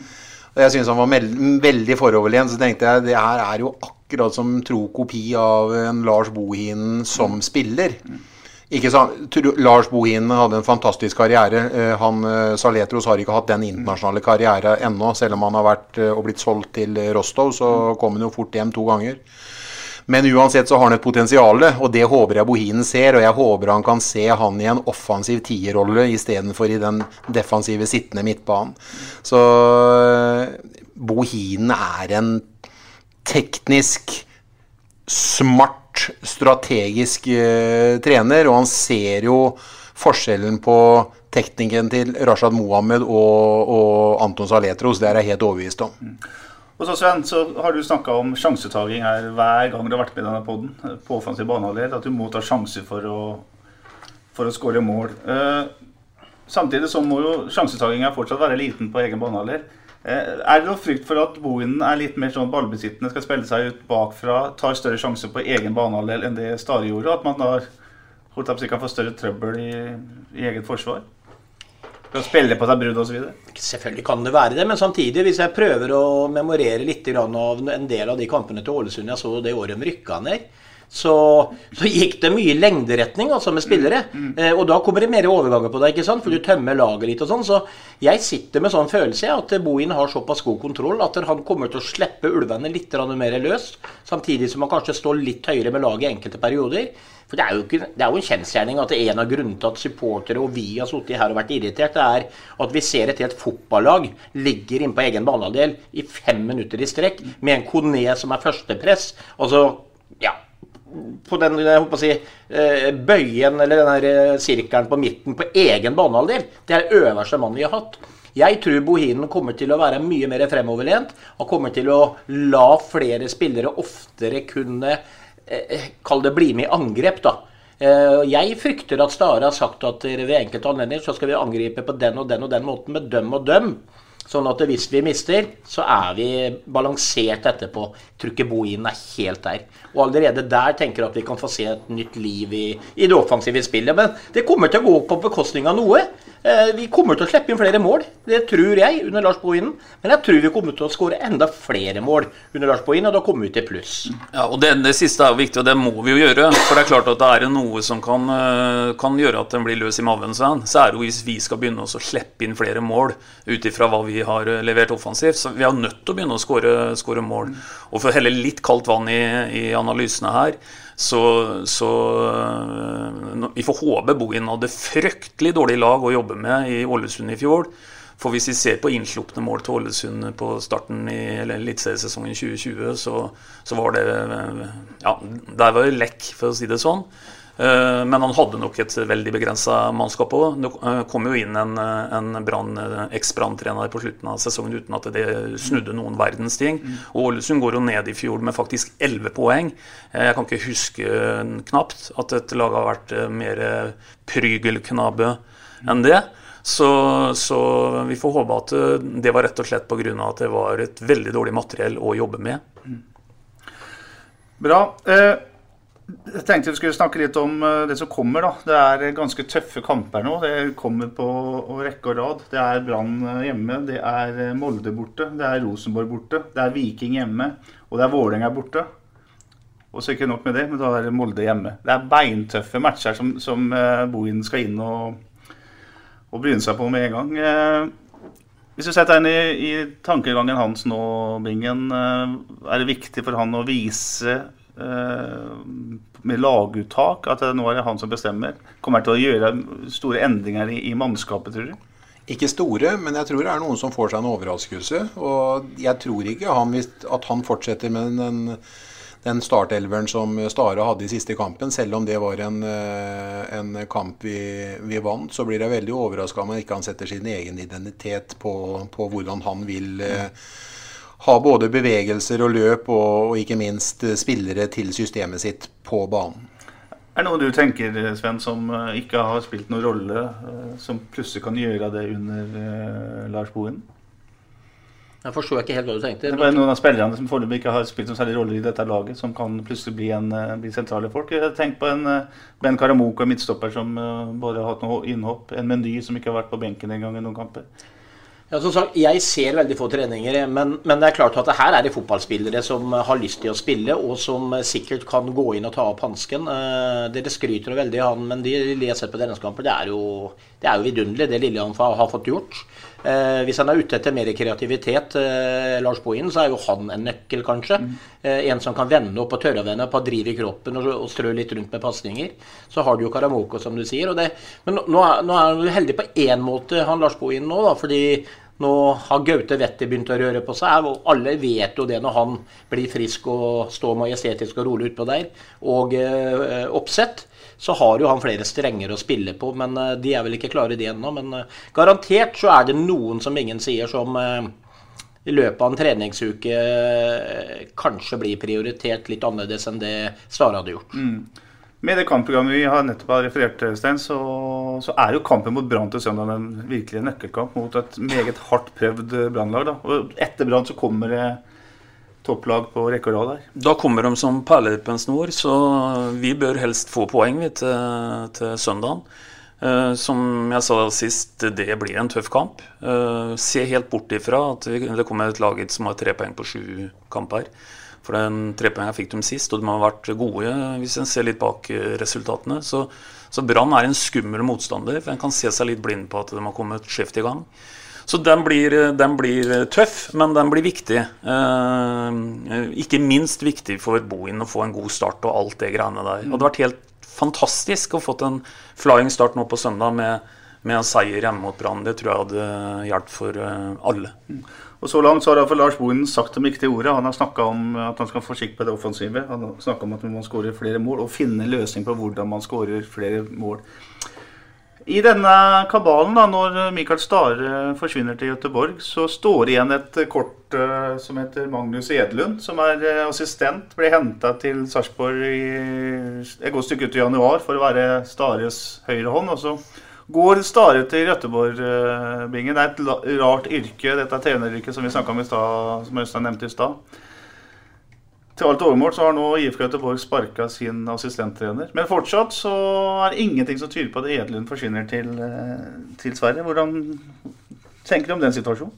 Og jeg syntes han var veldig foroverlent. Så tenkte jeg det her er jo akkurat som tro kopi av en Lars Bohin som spiller. Ikke sant? Lars Bohin hadde en fantastisk karriere. Eh, Han, eh, Saletros har ikke hatt den internasjonale karrieren ennå. Selv om han har vært eh, og blitt solgt til Rostov, så kom han jo fort hjem to ganger. Men uansett så har han et potensial, og det håper jeg Bohinen ser. Og jeg håper han kan se han i en offensiv tierrolle istedenfor i den defensive sittende midtbanen. Så eh, Bohinen er en teknisk smart, strategisk uh, trener, og han ser jo forskjellen på teknikken til Rashad Mohammed og, og Anton Saletros. Det er jeg helt overbevist om.
Og så Sven, så har du snakka om sjansetaking her hver gang du har vært med i denne poden. På offensiv banehalvdel. At du må ta sjanser for å, for å skåre mål. Eh, samtidig så må jo sjansetakinga fortsatt være liten på egen banehalvdel. Eh, er det noe frykt for at Bohinen er litt mer sånn ballbesittende, skal spille seg ut bakfra, tar større sjanser på egen banehalvdel enn det Stare gjorde? At man da holdt opp så kan få større trøbbel i, i eget forsvar? Å spille på seg brudd osv.?
Selvfølgelig kan det være det, men samtidig, hvis jeg prøver å memorere litt av en del av de kampene til Ålesund jeg så det året de rykka ned, så, så gikk det mye lengderetning altså med spillere. Eh, og da kommer det mer overganger på deg, ikke sant? for du tømmer laget litt og sånn. Så jeg sitter med sånn følelse at Bohin har såpass god kontroll at han kommer til å slippe ulvene litt mer løs, samtidig som han kanskje står litt høyere med laget i enkelte perioder. For det er jo, ikke, det er jo en kjensgjerning at en av grunnene til at supportere og vi har sittet her og vært irritert, det er at vi ser et helt fotballag ligger inne på egen banehalvdel i fem minutter i strekk med en Kone som er førstepress. Altså, ja på den jeg håper å si, eh, bøyen eller den der eh, sirkelen på midten på egen banehalvdel. Det er øverste mann vi har hatt. Jeg tror Bohinen kommer til å være mye mer fremoverlent. Han kommer til å la flere spillere oftere kunne eh, Kall det bli med i angrep, da. Jeg frykter at Stare har sagt at ved enkelte anledninger så skal vi angripe på den og den og den måten med døm og døm. Sånn at hvis vi mister, så er vi balansert etterpå. Trykket ikke Bohinen er helt der. Og allerede der tenker jeg at vi kan få se et nytt liv i, i det offensive spillet. Men det kommer til å gå på bekostning av noe. Eh, Vi kommer til å slippe inn flere mål, det tror jeg, under Lars Bohinen. Men jeg tror vi kommer til å skåre enda flere mål under Lars Bohinen, og da kommer vi til pluss.
Ja, og det, det siste er jo viktig, og det må vi jo gjøre. For det er klart at det er noe som kan, eh, kan gjøre at den blir løs i maven. Så er det jo hvis vi skal begynne å slippe inn flere mål ut ifra hva vi har eh, levert offensivt. Så vi er nødt til å begynne å skåre mål. Og for å helle litt kaldt vann i, i analysene her, så, så eh, Vi får håpe Bohin hadde fryktelig dårlig lag å jobbe med i Ålesund i fjor. For hvis vi ser på innslupne mål til Ålesund på starten i eliteseriesesongen 2020, så, så var det Ja, der var det lekk, for å si det sånn. Eh, Men han hadde nok et veldig begrensa mannskap òg. Det eh, kom jo inn en, eh, en brann- eks-branntrener på slutten av sesongen uten at det snudde noen verdens ting. Og Ålesund går jo ned i fjor med faktisk 11 poeng. Jeg kan ikke huske knapt at et lag har vært mer prygelknabe enn det. Så, så vi får håpe at det var rett og slett pga. at det var et veldig dårlig materiell å jobbe med.
Bra. Eh, jeg tenkte vi skulle snakke litt om eh, det som kommer. da. Det er ganske tøffe kamper nå. Det kommer på rekke og rad. Det er Brann eh, hjemme, det er eh, Molde borte, det er Rosenborg borte, det er Viking hjemme, og det er Vålerenga borte. Og så ikke nok med det, men da er Molde hjemme. Det er beintøffe matcher som, som eh, Bohin skal inn og, og bryne seg på med en gang. Eh, hvis du setter deg inn i, i tankegangen hans nå, Bingen, eh, er det viktig for han å vise eh, med laguttak at nå er det han som bestemmer? Kommer han til å gjøre store endringer i, mannskapet, tror du?
Ikke store, men jeg tror det er noen som får seg en overraskelse. Og jeg tror ikke han, at han fortsetter med den, den startelveren som Stare hadde i siste kampen. Selv om det var en, eh, en kamp vi, vi vant, så blir jeg veldig overraska om han ikke han setter sin egen identitet på, på hvordan han vil eh, ha både bevegelser og løp, og, og ikke minst eh, spillere til systemet sitt på banen.
Er det noe du tenker, Sven, som eh, ikke har spilt noen rolle, eh, som plutselig kan gjøre det under Lars Bohin?
Jeg forstår ikke helt hva du tenkte.
Det er noen av spillerne som foreløpig ikke har spilt noen særlig rolle i dette laget, som kan plutselig bli, en, bli sentrale folk. Tenk på en Ben Karamoka, midtstopper, som bare har hatt noe innhopp. En Mendy som ikke har vært på benken engang i noen kamper.
Ja, som sagt, Jeg ser veldig få treninger, men, men, det er klart at her er det fotballspillere som har lyst til å spille, og som sikkert kan gå inn og ta opp hansken. Eh, dere skryter veldig av han, men de de jeg har sett på treningskamper, det er jo, det er jo vidunderlig, det lille han har fått gjort. Eh, hvis han er ute etter mer kreativitet, eh, Lars Bohin, så er jo han en nøkkel, kanskje. Mm. Eh, en som kan vende opp og tørre å vende opp og drive i kroppen og, og strø litt rundt med pasninger. Så har du jo Karamoko, som du sier. Det, men nå, nå er han heldig på én måte, han Lars Bohin nå, da, fordi nå har Gaute Wetter begynt å røre på seg. og Alle vet jo det når han blir frisk og står majestetisk og rolig utpå der. Og eh, oppsett. Så har jo han flere strenger å spille på, men eh, de er vel ikke klare, de ennå. Men eh, garantert så er det noen, som ingen sier, som eh, i løpet av en treningsuke kanskje blir prioritert litt annerledes enn det Stare hadde gjort.
Mm. Med det kampprogrammet vi har nettopp har referert til, Stein, så, så, er jo kampen mot Brann til søndag en virkelig nøkkelkamp mot et meget hardt prøvd Brannlag. Og etter Brann så kommer det topplag på rekke og rad her.
Da kommer de som perler på en snor, så vi bør helst få poeng vi, til, til søndagen. Uh, som jeg sa sist, det blir en tøff kamp. Uh, se helt bort ifra at det kommer et lag som har tre poeng på sju kamper. For den trepoengeren fikk de sist, og de har vært gode hvis en ser litt bak eh, resultatene. Så, så Brann er en skummel motstander, for en kan se seg litt blind på at de har kommet skjevt i gang. Så den blir, den blir, tøff, men den blir viktig. Eh, ikke minst viktig for Bohin å få en god start og alt det greiene der. Og Det hadde vært helt fantastisk å fått en flying start nå på søndag med, med en seier hjemme mot Brann. Det tror jeg hadde hjulpet for eh, alle.
Og Så langt så har iallfall Lars Bohin sagt de riktige ordet. Han har snakka om at han skal få skikk på det offensive. Han har snakka om at man skårer flere mål, og finne løsning på hvordan man skårer flere mål. I denne kabalen, da, når Mikael Stare forsvinner til Gøteborg, så står det igjen et kort uh, som heter Magnus Edlund, som er uh, assistent. Ble henta til Sarpsborg et godt stykke ut i januar for å være Stares høyre hånd. og så Går Stare til Gøteborg-bingen. Det er et rart yrke, dette treneryrket som vi snakka om i stad, som Øystein nevnte i stad. Til alt overmål så har nå IFK Göteborg sparka sin assistenttrener. Men fortsatt så er det ingenting som tyder på at Edlund forsvinner til, eh, til Sverige. Hvordan tenker du om den situasjonen?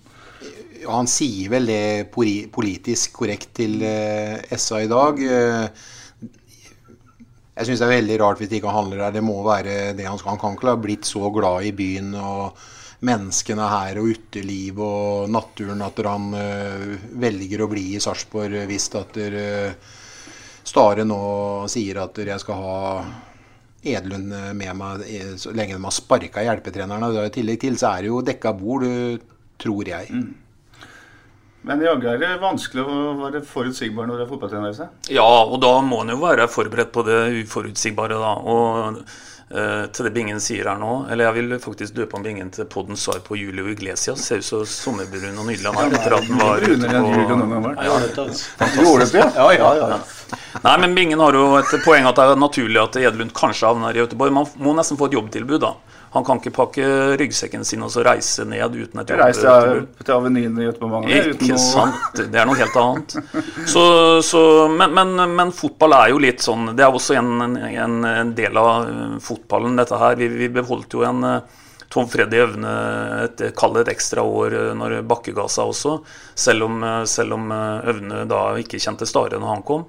Ja, han sier vel det politisk korrekt til eh, SA i dag. Eh, jeg syns det er veldig rart hvis det ikke handler der. Det må være det han skal. Han kan ikke ha blitt så glad i byen og menneskene her og uteliv og naturen at han uh, velger å bli i Sarpsborg hvis at uh, Stare nå sier at jeg skal ha Edlund med meg så lenge de har sparka hjelpetrenerne. I tillegg til så er det jo dekka bord, tror jeg. Mm.
Men jaggu er det vanskelig å være forutsigbar når du er fotballtrener?
Ja, og da må en jo være forberedt på det uforutsigbare, da. Og til det Bingen sier her nå Eller jeg vil faktisk døpe om Bingen til podden svar på Julio Iglesias. Ser ut som sommerbrun og nydelig han er etter at han var ute på
ja, det, ja, ja, ja.
Nei, men Bingen har jo et poeng at det er naturlig at Edlund kanskje havner i Göteborg. Man må nesten få et jobbtilbud, da. Han kan ikke pakke ryggsekken sin og så reise ned uten et
Reise til, Avenyen i Göteborg?
Ikke noe... sant. Det er noe helt annet. Så, så, men, men, men, fotball er jo litt sånn Det er også en, en, en del av fotballen, dette her. Vi, vi beholdt jo en Tom Freddy Øvne et, kall et ekstra år når Bakke ga seg også, selv om, selv om Øvne da ikke kjente Stare når han kom.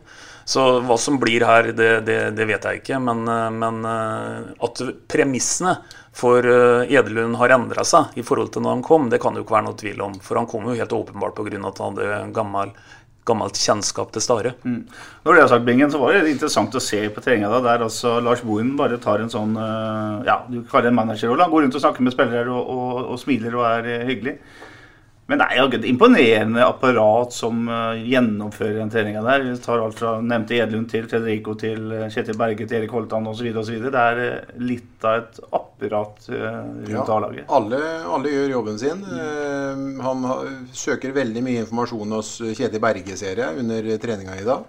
Så hva som blir her, det, det, det vet jeg ikke. Men, men at premissene for uh, Edelund har endra seg i forhold til når han kom, det kan det jo ikke være noe tvil om. For han kom jo helt åpenbart pga. at han hadde gammel, gammelt kjennskap til Stare. Mm.
Når det er sagt, Bingen, så var det interessant å se på treninga der altså Lars Bohinen bare tar en sånn uh, ja, du kaller det en managerrolle. Han går rundt og snakker med spillere og, og, og smiler og er uh, hyggelig. Men det er jo et imponerende apparat som uh, gjennomfører den treninga der. Vi tar alt fra nevnte Edlund til Fredrico til uh, Kjetil Berge til Erik Holtan osv. Det er uh, litt av et apparat rundt ja, A-laget.
Alle, alle, gjør jobben sin. han søker veldig mye informasjon hos Kjetil Berge, ser jeg, under treninga i dag.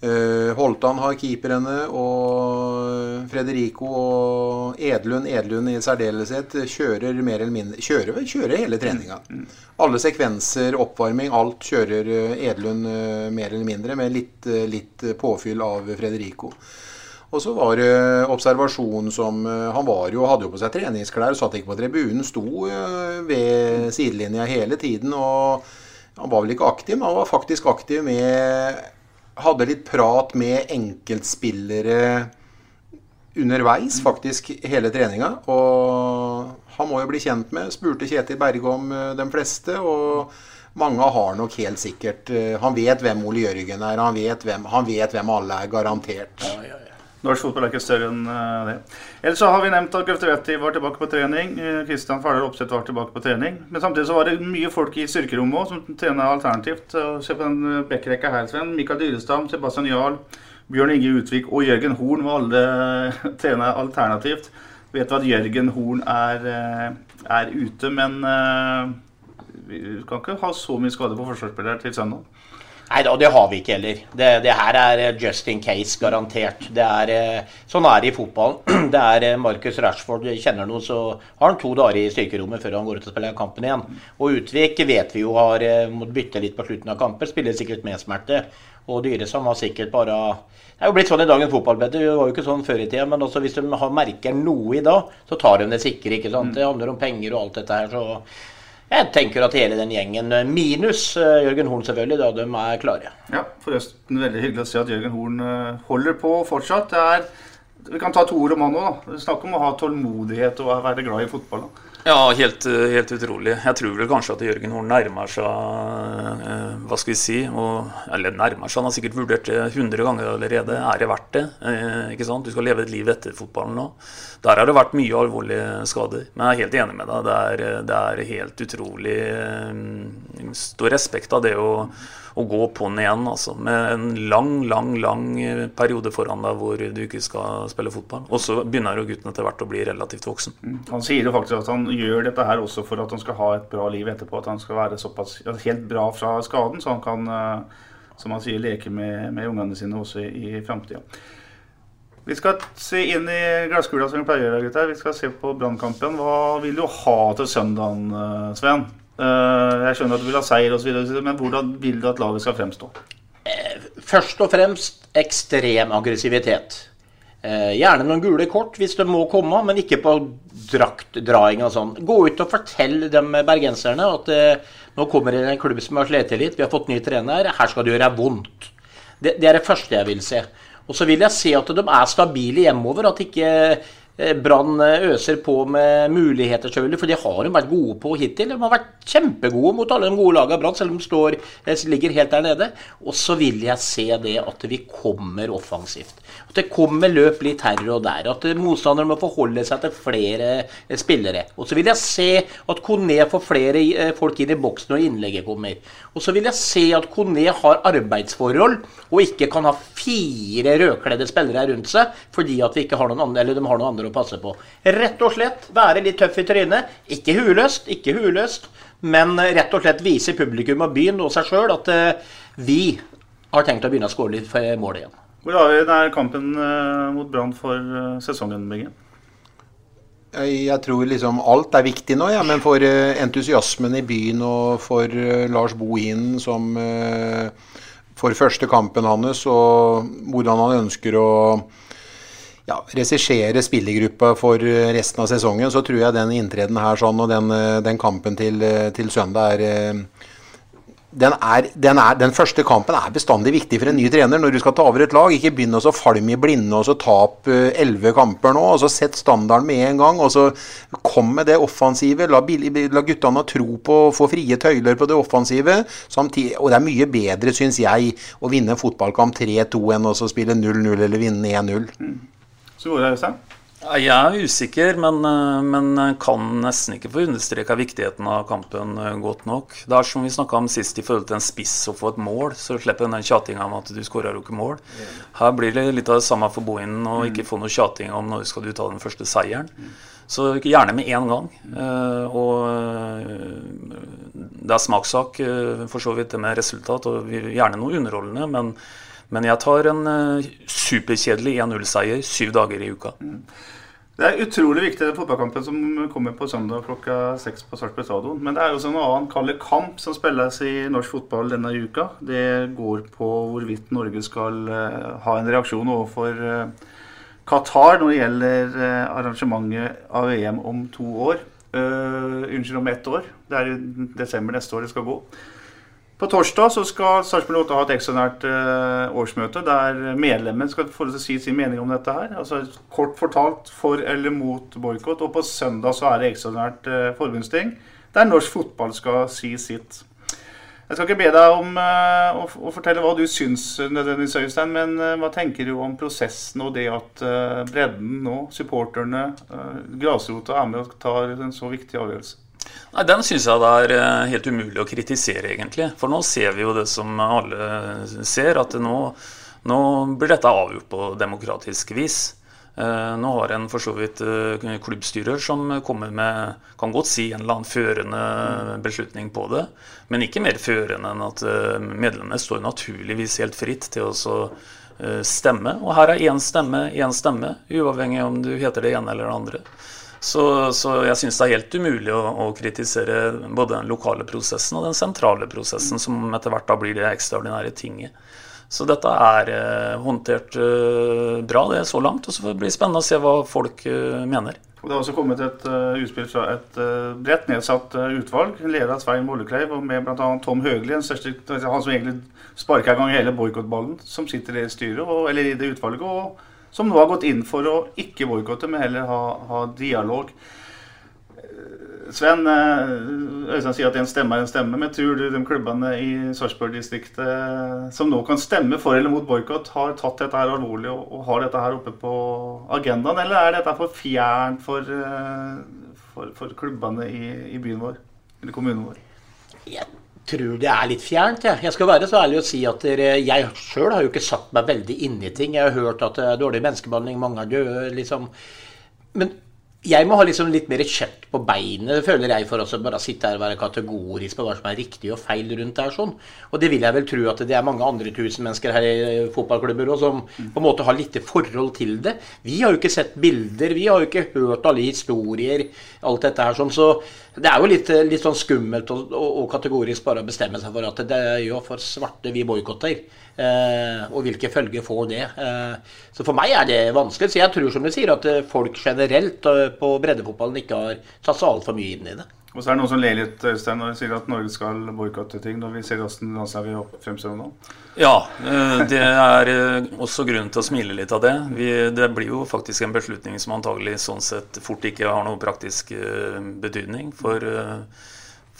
Uh, Holtan har keeperne, og Frederico og Edlund, Edlund i særdeleshet, kjører mer eller mindre Kjører, kjører hele treninga. Alle sekvenser, oppvarming, alt kjører Edlund uh, mer eller mindre, med litt, litt påfyll av Frederico. Og så var det observasjon som Han var jo, hadde jo på seg treningsklær, satt ikke på tribunen, sto ved sidelinja hele tiden. og Han var vel ikke aktiv, men han var faktisk aktiv med hadde litt prat med enkeltspillere underveis, faktisk, hele treninga. Og han må jo bli kjent med. Spurte Kjetil Berge om eh, de fleste. Og mange har nok helt sikkert eh, Han vet hvem Ole Jørgen er, han vet hvem, han vet hvem alle er, garantert.
Ja, ja, ja. Norsk fotball er ikke større enn uh, det. Ellers så har vi nevnt at Grøftevetti var tilbake på trening. Kristian Fardal Opseth var tilbake på trening. Men samtidig så var det mye folk i styrkerommet òg som trener alternativt. Se på den backrekka her, Sven. Mikael Dyrestam, Sebastian Jarl, Bjørn Inge Utvik og Jørgen Horn var alle trener alternativt. Vet at Jørgen Horn er, er ute, men vi kan ikke ha så mye skade på forsvarsspillere til søndag.
Nei da, det har vi ikke heller. Det, det, her er eh, just in case, garantert. Det er, eh, sånn er det i fotballen. Det er eh, Marcus Rashford kjenner noe, så har han to dager i styrkerommet før han går ut og spiller kampen igjen. Og Utvik vet vi jo har måttet bytte litt på slutten av kamper. Spiller sikkert med smerte. Og Dyresam har sikkert bare Det er jo blitt sånn i dagens fotballbedre. Det var jo ikke sånn før i tida. Men også hvis de merker noe i dag, så tar de det sikre. ikke sant? Det handler om penger og alt dette her. så jeg tenker at hele den gjengen, eh, minus eh, Jørgen Horn selvfølgelig, da de er klare.
Ja, forresten veldig hyggelig å se at Jørgen Horn eh, holder på fortsatt. Det er, vi kan ta to ord om han òg. Snakk om å ha tålmodighet og være glad i fotball. Da.
Ja, helt, helt, utrolig. Jeg tror vel kanskje at Jørgen Horn nærmer seg eh, Hva skal vi si? Og, eller nærmer seg, Han har sikkert vurdert det 100 ganger allerede. Er det verdt det? Eh, ikke sant? Du skal leve et liv etter fotballen nå. Der har det vært mye alvorlige skader. Men jeg er helt enig med deg. Det er, det er helt utrolig eh, stor respekt av det å å gå på'n igjen. Altså, med en lang, lang lang periode foran deg hvor du ikke skal spille fotball. Og så begynner jo gutten etter hvert å bli relativt voksen.
Mm. Han sier jo faktisk at han gjør dette her også for at han skal ha et bra liv etterpå. At han skal være såpass helt bra fra skaden, så han kan eh, som han sier, leke med, med ungene sine også i, i framtida. Vi skal se inn i glasskula som vi pleier å gjøre. Vi skal se på Brannkampen. Hva vil du ha til søndagen, eh, Sven? Eh, jeg skjønner at du vil ha seier osv., men hvordan vil du at laget skal fremstå?
Eh, først og fremst ekstrem aggressivitet. Eh, gjerne noen gule kort hvis det må komme, men ikke på draktdraing og sånn. Gå ut og fortell dem bergenserne at nå kommer det en klubb som har slitt litt, vi har fått ny trener, her skal det gjøre vondt. Det, det er det første jeg vil se. Og så vil jeg se at de er stabile hjemover. At ikke Brann eh, øser på med muligheter, selvfølgelig, for de har de vært gode på hittil. De har vært kjempegode mot alle de gode lagene Brann, selv om de står, eh, ligger helt der nede. Og så vil jeg se det at vi kommer offensivt. At det kommer løp litt her og der. At motstanderne må forholde seg til flere spillere. Og så vil jeg se at Kone får flere folk inn i boksen når innlegget kommer. Og så vil jeg se at Kone har arbeidsforhold og ikke kan ha fire rødkledde spillere rundt seg fordi at vi ikke har noen andre, eller de har noen andre å passe på. Rett og slett være litt tøff i trynet. Ikke huløst, ikke huløst, men rett og slett vise publikum og byen og seg sjøl at uh, vi har tenkt å begynne å skåre litt for målet igjen.
Hvor har vi der kampen uh, mot Brann for uh, sesongen, Begge?
Jeg tror liksom alt er viktig nå, ja, men for entusiasmen i byen og for Lars Bohinen som for første kampen hans, og hvordan han ønsker å ja, regissere spillergruppa for resten av sesongen, så tror jeg den inntreden her sånn, og den, den kampen til, til søndag er den, er, den, er, den, første kampen er bestandig viktig for en ny trener når du skal ta over et lag. Ikke begynn å falme i blinde og så tap eh, elleve kamper nå. og så Sett standarden med en gang. og så Kom med det offensive. La, la guttene tro på å få frie tøyler på det offensive. Samtidig, og det er mye bedre, syns jeg, å vinne en fotballkamp 3-2 enn å spille 0-0 eller vinne 1-0. Mm.
Så det,
jeg er usikker, men, eh, men, kan nesten ikke få understreka viktigheten av kampen eh, godt nok. Det er som vi snakka om sist i forhold til en spiss å få et mål, så slipper den tjatinga om at du skårer jo ikke mål. Her blir det litt av det samme for Bohinen å ikke få noe tjating om når skal du ta den første seieren. Så gjerne med én gang. Eh, og det er smakssak for så vidt det med resultat, og gjerne noe underholdende. men Men jeg tar en uh, superkjedelig 1-0-seier syv dager i uka.
Mm. Det er utrolig viktig den fotballkampen som kommer på søndag klokka seks på Sarpsborg stadion. Men det er også en annen kald kamp som spilles i norsk fotball denne uka. Det går på hvorvidt Norge skal uh, ha en reaksjon overfor uh, Qatar når det gjelder uh, arrangementet av VM om to år. unnskyld, om ett år. Det er i desember neste år det skal gå. På torsdag så skal Sarpsborg 8 ha et ekstraordinært uh, årsmøte der medlemmene skal få si sin mening om dette her. Altså Kort fortalt for eller mot boikott. Og på søndag så er det ekstraordinært uh, forbundsting der norsk fotball skal si sitt. Jeg skal ikke be deg om uh, å, fortelle hva du syns, nødvendigvis, Øystein, men hva tenker du om prosessen og det at bredden nå, supporterne, grasrota, er med og tar en så viktig avgjørelse?
Nei, Den syns jeg det er eh, helt umulig å kritisere, egentlig. For nå ser vi jo det som alle ser, at nå, nå blir dette avgjort på demokratisk vis. Eh, nå har en for så vidt eh, klubbstyrer som kommer med kan godt si en eller annen førende beslutning på det, men ikke mer førende enn at medlemmene står naturligvis helt fritt til å stemme. Og her er én stemme, én stemme, uavhengig om du heter det ene eller det andre. Så, så jeg syns det er helt umulig å, å, kritisere både den lokale prosessen og den sentrale prosessen, som etter hvert da blir det ekstraordinære tinget. Så dette er eh, håndtert eh, bra det er så langt. Og så blir det spennende å se hva folk eh, mener.
Det har også kommet et uh, utspill fra et uh, bredt nedsatt uh, utvalg, ledet av Svein Mollekleiv, og med bl.a. Tom Høgli, han som egentlig sparka i gang hele boikottballen, som sitter i styret, og, eller i det utvalget. og som nå har gått inn for å ikke boikotte, men heller ha, ha dialog. Eh, Sven, eh, Øystein sier at en stemme er en stemme, men tror du de klubbene i Sarpsborg-distriktet som nå kan stemme for eller mot boikott, har tatt dette her alvorlig og, har dette her oppe på agendaen, eller er dette for fjernt for, eh, for, for klubbene i, i, byen vår, eller kommunen vår?
Ja tror det er litt fjernt. Jeg, jeg skal være så ærlig å si at jeg sjøl har jo ikke satt meg veldig inn i ting. Jeg har hørt at det er dårlig menneskebehandling, mange er døde, liksom. Men jeg må ha liksom litt mer kjøtt på beinet, føler jeg, for å bare sitte her og være kategorisk på hva som er riktig og feil rundt det her. sånn. Og det vil jeg vel tro at det er mange andre tusen mennesker her i fotballklubber også, som på en måte har litt forhold til det. Vi har jo ikke sett bilder, vi har jo ikke hørt alle historier, alt dette her sånn. Så det er jo litt, litt sånn skummelt og, og, og, kategorisk bare å bestemme seg for at det er jo for svarte vi boikotter. Eh, og hvilke følger får det. Eh, så for meg er det vanskelig. Så jeg tror som du sier at eh, folk generelt på breddefotballen ikke har satt seg altfor mye inn i det.
Og så er det noen som ler litt Øystein, når de sier at Norge skal boikotte ting, når vi ser hvordan landslaget fremstår nå.
Ja, det er også grunn til å smile litt av det. Vi, det blir jo faktisk en beslutning som antagelig sånn sett fort ikke har noen praktisk betydning. For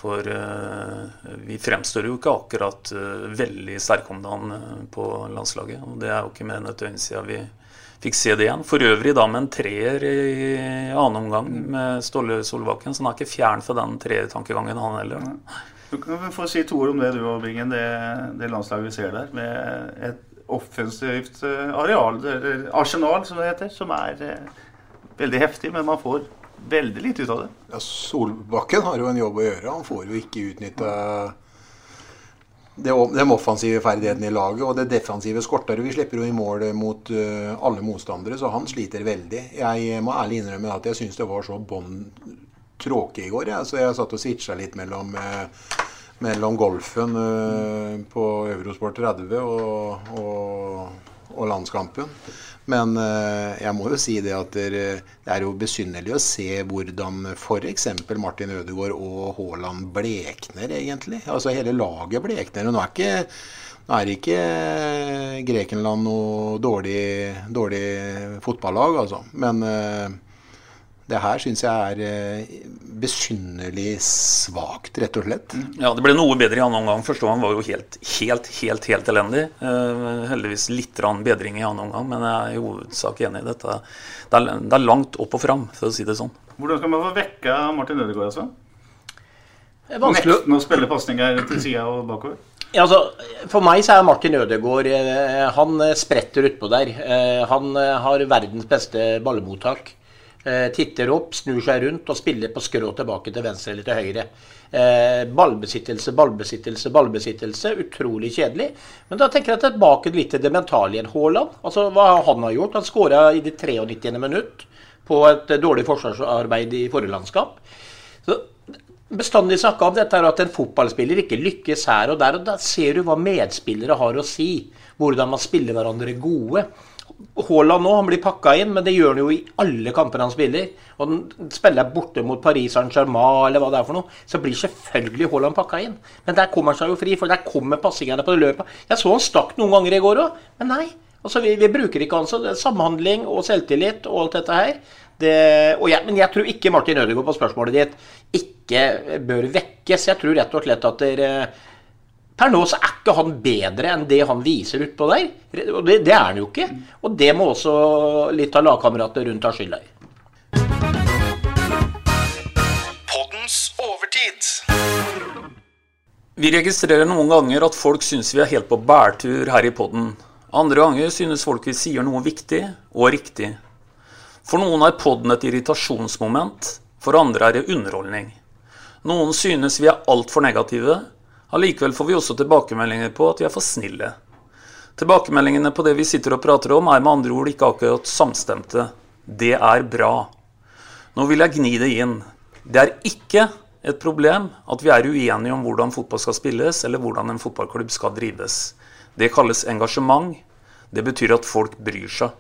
for uh, vi fremstår jo ikke akkurat uh, veldig sterke om dagen uh, på landslaget. Og det er jo ikke mer enn et døgn siden vi fikk se det igjen. For øvrig da med en treer i, annen omgang med Ståle Solbakken. Så han er ikke fjern fra den treertankegangen, han heller.
Du kan få si to ord om det du og Bingen, det, det landslaget vi ser der. Med et offensivt areal, eller arsenal som det heter, som er veldig heftig, men man får veldig lite ut av det.
Ja, Solbakken har jo en jobb å gjøre. Han får jo ikke utnytta de offensive ferdighetene i laget. Og det defensive skorter. Vi slipper jo i mål mot uh, alle motstandere, så han sliter veldig. Jeg må ærlig innrømme at jeg syns det var så bånn tråkig i går. Ja. Så jeg satt og switcha litt mellom, uh, mellom golfen uh, på Eurosport 30 og, og, og landskampen. Men eh, jeg må jo si det at det er jo besynderlig å se hvordan f.eks. Martin Ødegaard og Haaland blekner, egentlig. Altså hele laget blekner. Og nå er ikke, nå er ikke Grekenland noe dårlig, dårlig fotballag, altså. Men eh, det her syns jeg er eh, besynderlig svakt, rett og slett.
Ja, det ble noe bedre i annen omgang. Første gang var jo helt, helt, helt helt elendig. Uh, heldigvis litt bedring i annen omgang, men jeg er i hovedsak enig i dette. Det er, det er, langt opp og fram, for å si det sånn.
Hvordan skal man få vekka Martin Ødegaard, altså? Nekten å spille pasninger til sida og bakover?
Ja, altså, for meg så er Martin Ødegaard eh, Han spretter utpå der. Han har verdens beste ballemottak. Eh, titter opp, snur seg rundt og spiller på skrå tilbake til venstre eller til høyre. Eh, ballbesittelse, ballbesittelse, ballbesittelse. Utrolig kjedelig. Men da tenker jeg tilbake litt til det mentale igjen. Haaland. Altså, hva han har gjort? Han skåra i det 93. minutt på et dårlig forsvarsarbeid i forrige landskap. Så bestandig snakka om dette at en fotballspiller ikke lykkes her og der. og Da ser du hva medspillere har å si. Hvordan man spiller hverandre gode. Haaland nå, han blir pakka inn, men det gjør han jo i alle kamper han spiller. Og han spiller borte mot Paris Saint-Germain eller hva det er for noe, så blir selvfølgelig Haaland pakka inn. Men der kommer han seg jo fri, for der kommer passingene på løpet. Jeg så han stakk noen ganger i går òg, men nei. Altså, vi, vi bruker ikke han så Samhandling og selvtillit og alt dette her. Det, jeg, men jeg tror ikke Martin Ødegaard på spørsmålet ditt ikke bør vekkes. Jeg tror rett og slett at dere Per nå så er ikke han bedre enn det han viser utpå der. Og det, det, er han jo ikke. Og det må også litt av lagkameratene rundt ha skylda i.
Poddens overtid.
Vi registrerer noen ganger at folk syns vi er helt på bærtur her i podden. Andre ganger synes folk vi sier noe viktig og riktig. For noen er podden et irritasjonsmoment, for andre er det underholdning. Noen synes vi er altfor negative, allikevel får vi også tilbakemeldinger på at vi er for snille. Tilbakemeldingene på det vi sitter og prater om, er med andre ord ikke akkurat samstemte. Det er bra. Nå vil jeg gni det inn. Det er ikke et problem at vi er uenige om hvordan fotball skal spilles, eller hvordan en fotballklubb skal drives. Det kalles engasjement. Det betyr at folk bryr seg.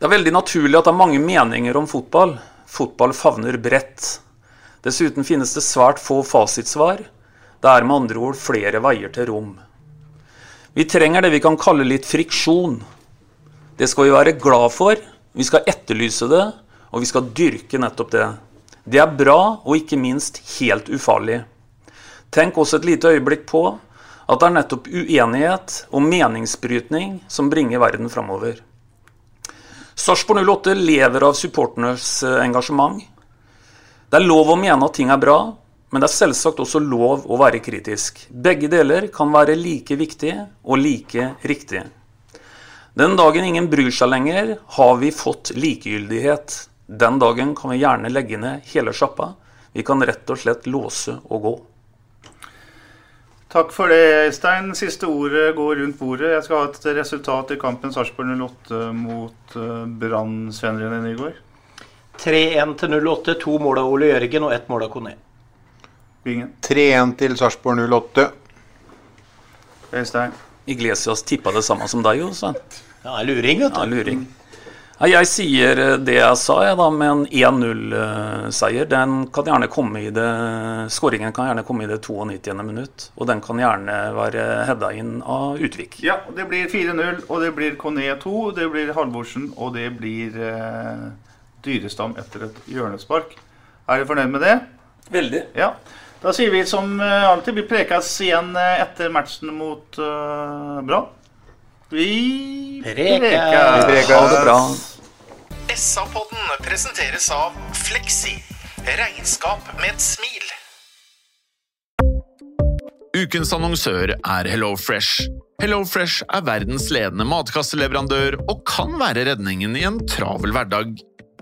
Det er veldig naturlig at det er mange meninger om fotball. Fotball favner bredt. Dessuten finnes det svært få fasitsvar. Det er med andre ord flere veier til rom. Vi trenger det vi kan kalle litt friksjon. Det skal vi være glad for, vi skal etterlyse det, og vi skal dyrke nettopp det. Det er bra, og ikke minst helt ufarlig. Tenk også et lite øyeblikk på at det er nettopp uenighet og meningsbrytning som bringer verden framover. Sarpsborg 08 lever av supporternes eh, engasjement. Det er lov å mene at ting er bra, men det er selvsagt også lov å være kritisk. Begge deler kan være like viktig og like riktig. Den dagen ingen bryr seg lenger, har vi fått likegyldighet. Den dagen kan vi gjerne legge ned hele sjappa. Vi kan rett og slett låse og gå.
Takk for det, Øystein. Siste ordet går rundt bordet. Jeg skal ha et resultat i kampen Sarpsborg 08 mot uh, Brann, Sven René Nygaard.
3-1 til 08. To mål av Ole Jørgen og ett mål av Kone.
3-1 til Sarpsborg 08.
Øystein.
Iglesias tippa det samme som deg, jo. Svein.
Ja, luring, vet
du. Ja, luring. Jeg sier eh, det jeg sa, jeg da, med en 1-0-seier. Den kan gjerne komme i det Skåringen kan gjerne komme i det 92. minutt. Og den kan gjerne være heada inn av Utvik.
Ja, det blir 4-0, og det blir Kone 2, det blir Halvorsen, og det blir eh, Dyrestam etter et hjørnespark. Er du fornøyd med det?
Veldig.
Ja. Da sier vi som eh, alltid, vi prekes igjen eh, etter matchen mot uh, Brann. Vi
preker.
Vi preker. Ha det bra.
SA-podden presenteres av Fleksi. Regnskap med et smil. Ukens annonsør er HelloFresh. HelloFresh er verdens ledende matkasseleverandør og kan være redningen i en travel hverdag.